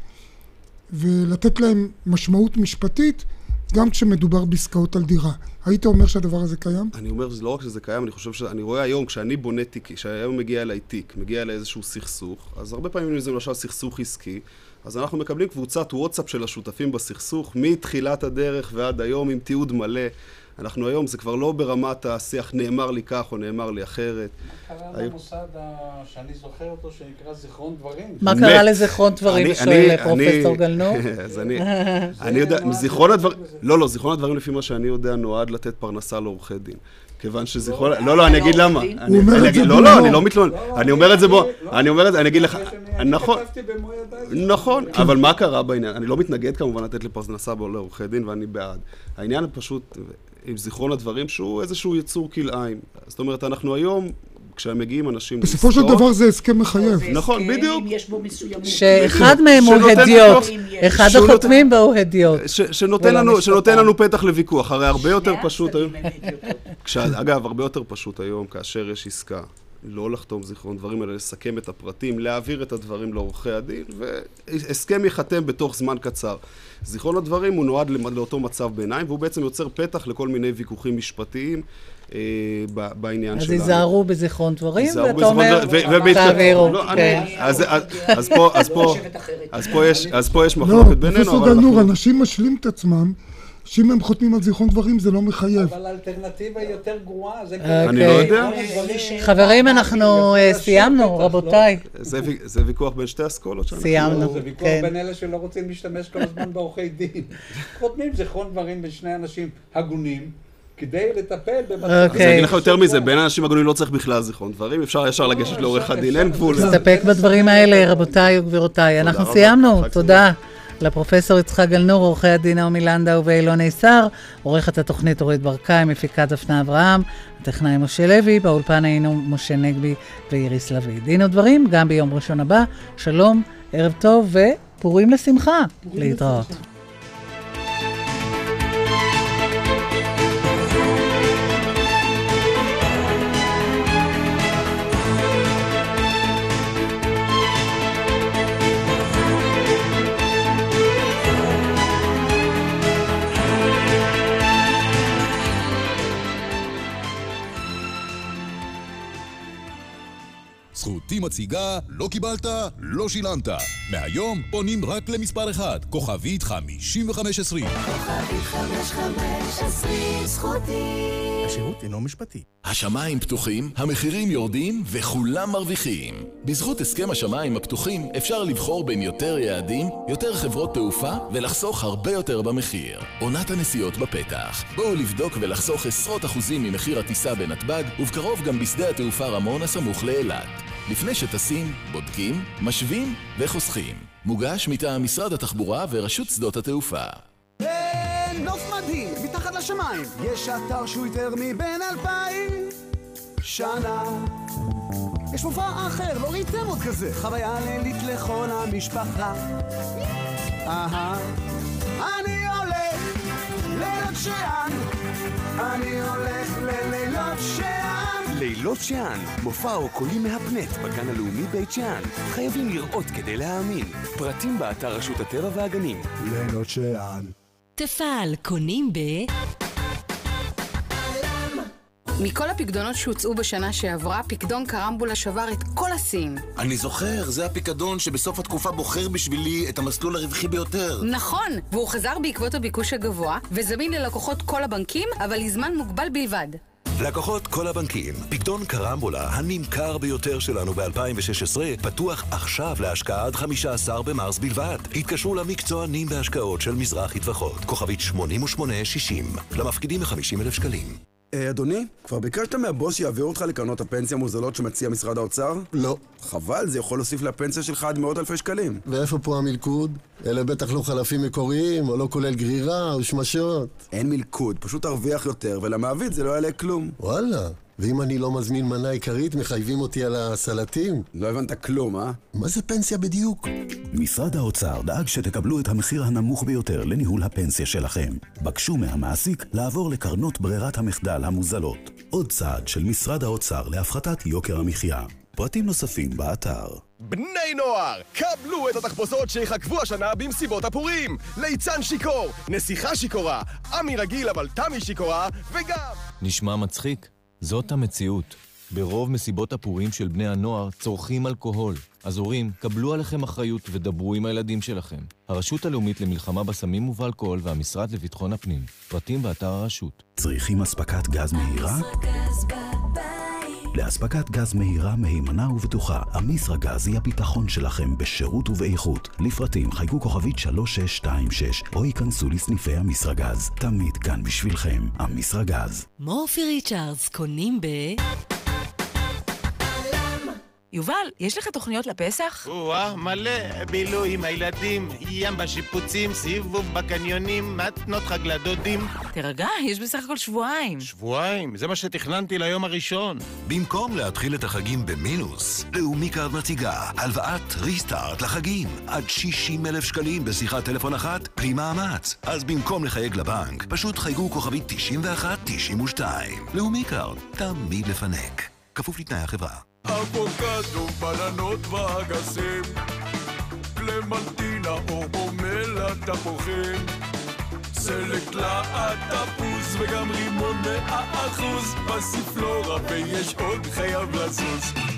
ולתת להן משמעות משפטית, גם כשמדובר בעסקאות על דירה. היית אומר שהדבר הזה קיים? אני אומר לא רק שזה קיים, אני חושב שאני רואה היום, כשאני בונה תיק, כשהיום מגיע אליי תיק, מגיע אליי איזשהו סכסוך, אז הרבה פעמים זה למשל סכסוך עסקי, אז אנחנו מקבלים קבוצת וואטסאפ של השותפים בסכסוך, מתחילת הדרך ועד היום עם תיעוד מלא. אנחנו היום, זה כבר לא ברמת השיח נאמר לי כך או נאמר לי אחרת. קרה היום- למוסד שאני זוכר אותו, שנקרא זיכרון דברים. מה. קרה לזיכרון דברים, אני- שואל אני- פרופסור אני- גלנור? [LAUGHS] אז אני, [LAUGHS] אני יודע, זיכרון הדברים, לא, לא, זיכרון הדברים לפי מה שאני יודע נועד לתת פרנסה לעורכי דין. כיוון שזיכרון, לא, לא, אני אגיד למה. אני- הוא אומר את זה לא, לא, אני לא מתלונן. אני אומר את זה בו, אני אומר את זה, אני אגיד לך, נכון. נכון, אבל מה קרה בעניין? אני לא מתנגד כמובן לתת לפרנסה לעורכי דין ואני בעד. העניין פשוט עם זיכרון הדברים שהוא איזשהו יצור כלאיים. זאת אומרת, אנחנו היום, כשמגיעים אנשים בסופו של לעסקאות- דבר זה הסכם מחייב. נכון, בדיוק. יש בו מסוימות. שאחד מהם הוא הדיוט, אחד החותמים בו הוא הדיוט. שנותן לנו, פתח לוויכוח, הרי הרבה יותר פשוט היום, אגב, הרבה יותר פשוט היום, כאשר יש עסקה, לא לחתום זיכרון דברים, אלא לסכם את הפרטים, להעביר את הדברים לעורכי הדין, והסכם ייחתם בתוך זמן קצר. זיכרון הדברים הוא נועד לאותו מצב ביניים, והוא בעצם יוצר פתח לכל מיני ויכוחים משפטיים אה, ב- בעניין אז שלנו. היזהרו בזיכרון דברים, ואתה אומר, תעבירו. לא, אני- כן. אז- אז- אז פה- אז פה- אז פה יש- אז פה יש לא, מחלוקת בינינו, פרופסור אנחנו... אנשים משלים את עצמם, שאם הם חותמים על זיכרון דברים זה לא מחייב. אבל האלטרנטיבה היא יותר גרועה. זה אני לא יודע. חברים, אנחנו אה, סיימנו, רבותיי. זה וי- זה ויכוח בין שתי אסכולות שאנחנו... סיימנו, זה ויכוח כן. בין אלה שלא רוצים להשתמש כל הזמן בעורכי דין. [LAUGHS] חותמים זיכרון דברים בין שני אנשים הגונים, כדי לטפל במצב... אז אני אגיד לך יותר מזה, בין אנשים הגונים לא צריך בכלל זיכרון דברים, אפשר ישר לגשת לעורך הדין, אין גבול. נסתפק בדברים האלה, רבותיי וגבירותיי. אנחנו סיימנו, תודה. לפרופסור יצחק גלנור, עורכי הדין נעמי לנדאו ואילון עיסר, עורכת התוכנית אורית ברקאי, מפיקת דפנה אברהם, הטכנאי משה לוי, באולפן היינו משה נגבי ואיריס לביא. דין ודברים, גם ביום ראשון הבא. שלום, ערב טוב ופורים לשמחה. להתראות. זכותי מציגה, לא קיבלת, לא שילמת. מהיום פונים רק למספר אחד, כוכבית 5520. כוכבית חמש חמש עשרים זכותי. השירות אינו משפטי. השמיים פתוחים, המחירים יורדים וכולם מרוויחים. בזכות הסכם השמיים הפתוחים אפשר לבחור בין יותר יעדים, יותר חברות תעופה ולחסוך הרבה יותר במחיר. עונת הנסיעות בפתח. בואו לבדוק ולחסוך עשרות אחוזים ממחיר הטיסה בנתב"ג ובקרוב גם בשדה התעופה רמון הסמוך לאילת. לפני שטסים, בודקים, משווים וחוסכים. מוגש מטעם משרד התחבורה ורשות שדות התעופה. נוף מדהים, מתחת לשמיים. יש אתר שהוא יותר מבין אלפיים שנה. יש מופע אחר, לא ראיתם עוד כזה. חוויה לילית לכל המשפחה. אהה, אני הולך ללילות שען. אני הולך ללילות שען. לילות שאן, מופע אורקולי מהפנט בגן הלאומי בית שאן. חייבים לראות כדי להאמין. פרטים באתר רשות הטבע והגנים. לילות שען. תפעל קונים ב... מכל הפקדונות שהוצאו בשנה שעברה, פקדון קרמבולה שבר את כל השיאים. אני זוכר, זה הפיקדון שבסוף התקופה בוחר בשבילי את המסלול הרווחי ביותר. נכון, והוא חזר בעקבות הביקוש הגבוה, וזמין ללקוחות כל הבנקים, אבל לזמן מוגבל בלבד. לקוחות כל הבנקים, פקדון קרמבולה, הנמכר ביותר שלנו ב-2016, פתוח עכשיו להשקעה עד 15 במרס בלבד. התקשרו למקצוענים בהשקעות של מזרחי טפחות, כוכבית 8860, למפקידים ב-50 אלף שקלים. אה, אדוני, כבר ביקשת מהבוס שיעביר אותך לקרנות הפנסיה המוזלות שמציע משרד האוצר? לא. חבל, זה יכול להוסיף לפנסיה שלך עד מאות אלפי שקלים. ואיפה פה המלכוד? אלה בטח לא חלפים מקוריים, או לא כולל גרירה, או שמשות. אין מלכוד, פשוט תרוויח יותר, ולמעביד זה לא יעלה כלום. וואלה. ואם אני לא מזמין מנה עיקרית, מחייבים אותי על הסלטים? לא הבנת כלום, אה? מה זה פנסיה בדיוק? משרד האוצר דאג שתקבלו את המחיר הנמוך ביותר לניהול הפנסיה שלכם. בקשו מהמעסיק לעבור לקרנות ברירת המחדל המוזלות. עוד צעד של משרד האוצר להפחתת יוקר המחיה. פרטים נוספים באתר. בני נוער, קבלו את התחפושות שיחכבו השנה במסיבות הפורים! ליצן שיכור, נסיכה שיכורה, עמי רגיל אבל תמי שיכורה, וגם... נשמע מצחיק? זאת המציאות. ברוב מסיבות הפורים של בני הנוער צורכים אלכוהול. אז הורים, קבלו עליכם אחריות ודברו עם הילדים שלכם. הרשות הלאומית למלחמה בסמים ובאלכוהול והמשרד לביטחון הפנים. פרטים באתר הרשות. צריכים אספקת גז מהירה? לאספקת גז מהירה, מהימנה ובטוחה, אמיסרגז היא הביטחון שלכם בשירות ובאיכות. לפרטים חייגו כוכבית 3626 או ייכנסו לסניפי אמיסרגז. תמיד כאן בשבילכם, אמיסרגז. מורפי ריצ'רדס קונים ב... יובל, יש לך תוכניות לפסח? או-אה, מלא. בילוי עם הילדים, ים בשיפוצים, סיבוב בקניונים, מתנות חג לדודים. תירגע, יש בסך הכל שבועיים. שבועיים? זה מה שתכננתי ליום הראשון. במקום להתחיל את החגים במינוס, לאומי קארד מציגה הלוואת restart לחגים עד 60 אלף שקלים בשיחת טלפון אחת בלי מאמץ. אז במקום לחייג לבנק, פשוט חייגו כוכבית 91-92. לאומי קארד, תמיד לפנק. כפוף לתנאי החברה. אבוקדו, בננות ואגסים, קלמנטינה, אור פומלה, תפוחים, לעד תפוז וגם רימון מאה אחוז, פסיפלורה ויש עוד חייב לזוז.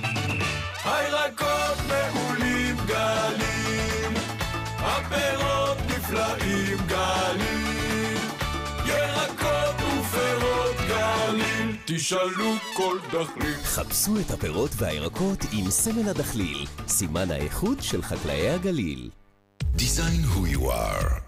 תשאלו כל דחליל. חפשו את הפירות והירקות עם סמל הדחליל, סימן האיכות של חקלאי הגליל. Design who you are.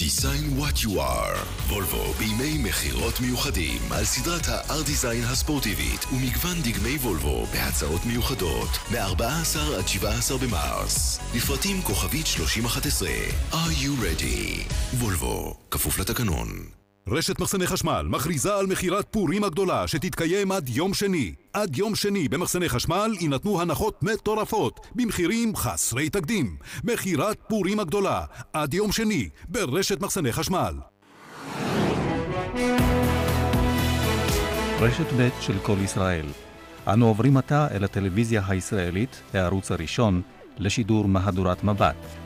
Design What You Are וולבו בימי מכירות מיוחדים על סדרת ה-R-Design הספורטיבית ומגוון דגמי וולבו בהצעות מיוחדות מ-14 עד 17 במרס לפרטים כוכבית 3011 Are you ready? וולבו, כפוף לתקנון רשת מחסני חשמל מכריזה על מכירת פורים הגדולה שתתקיים עד יום שני. עד יום שני במחסני חשמל יינתנו הנחות מטורפות במחירים חסרי תקדים. מכירת פורים הגדולה עד יום שני ברשת מחסני חשמל. רשת ב' של כל ישראל. אנו עוברים עתה אל הטלוויזיה הישראלית, הערוץ הראשון, לשידור מהדורת מבט.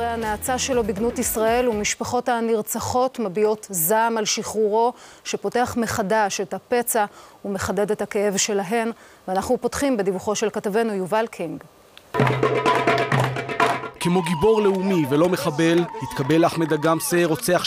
בדברי הנאצה שלו בגנות ישראל ומשפחות הנרצחות מביעות זעם על שחרורו שפותח מחדש את הפצע ומחדד את הכאב שלהן ואנחנו פותחים בדיווחו של כתבנו יובל קינג. כמו גיבור לאומי ולא מחבל, התקבל אחמד אגמסה, רוצח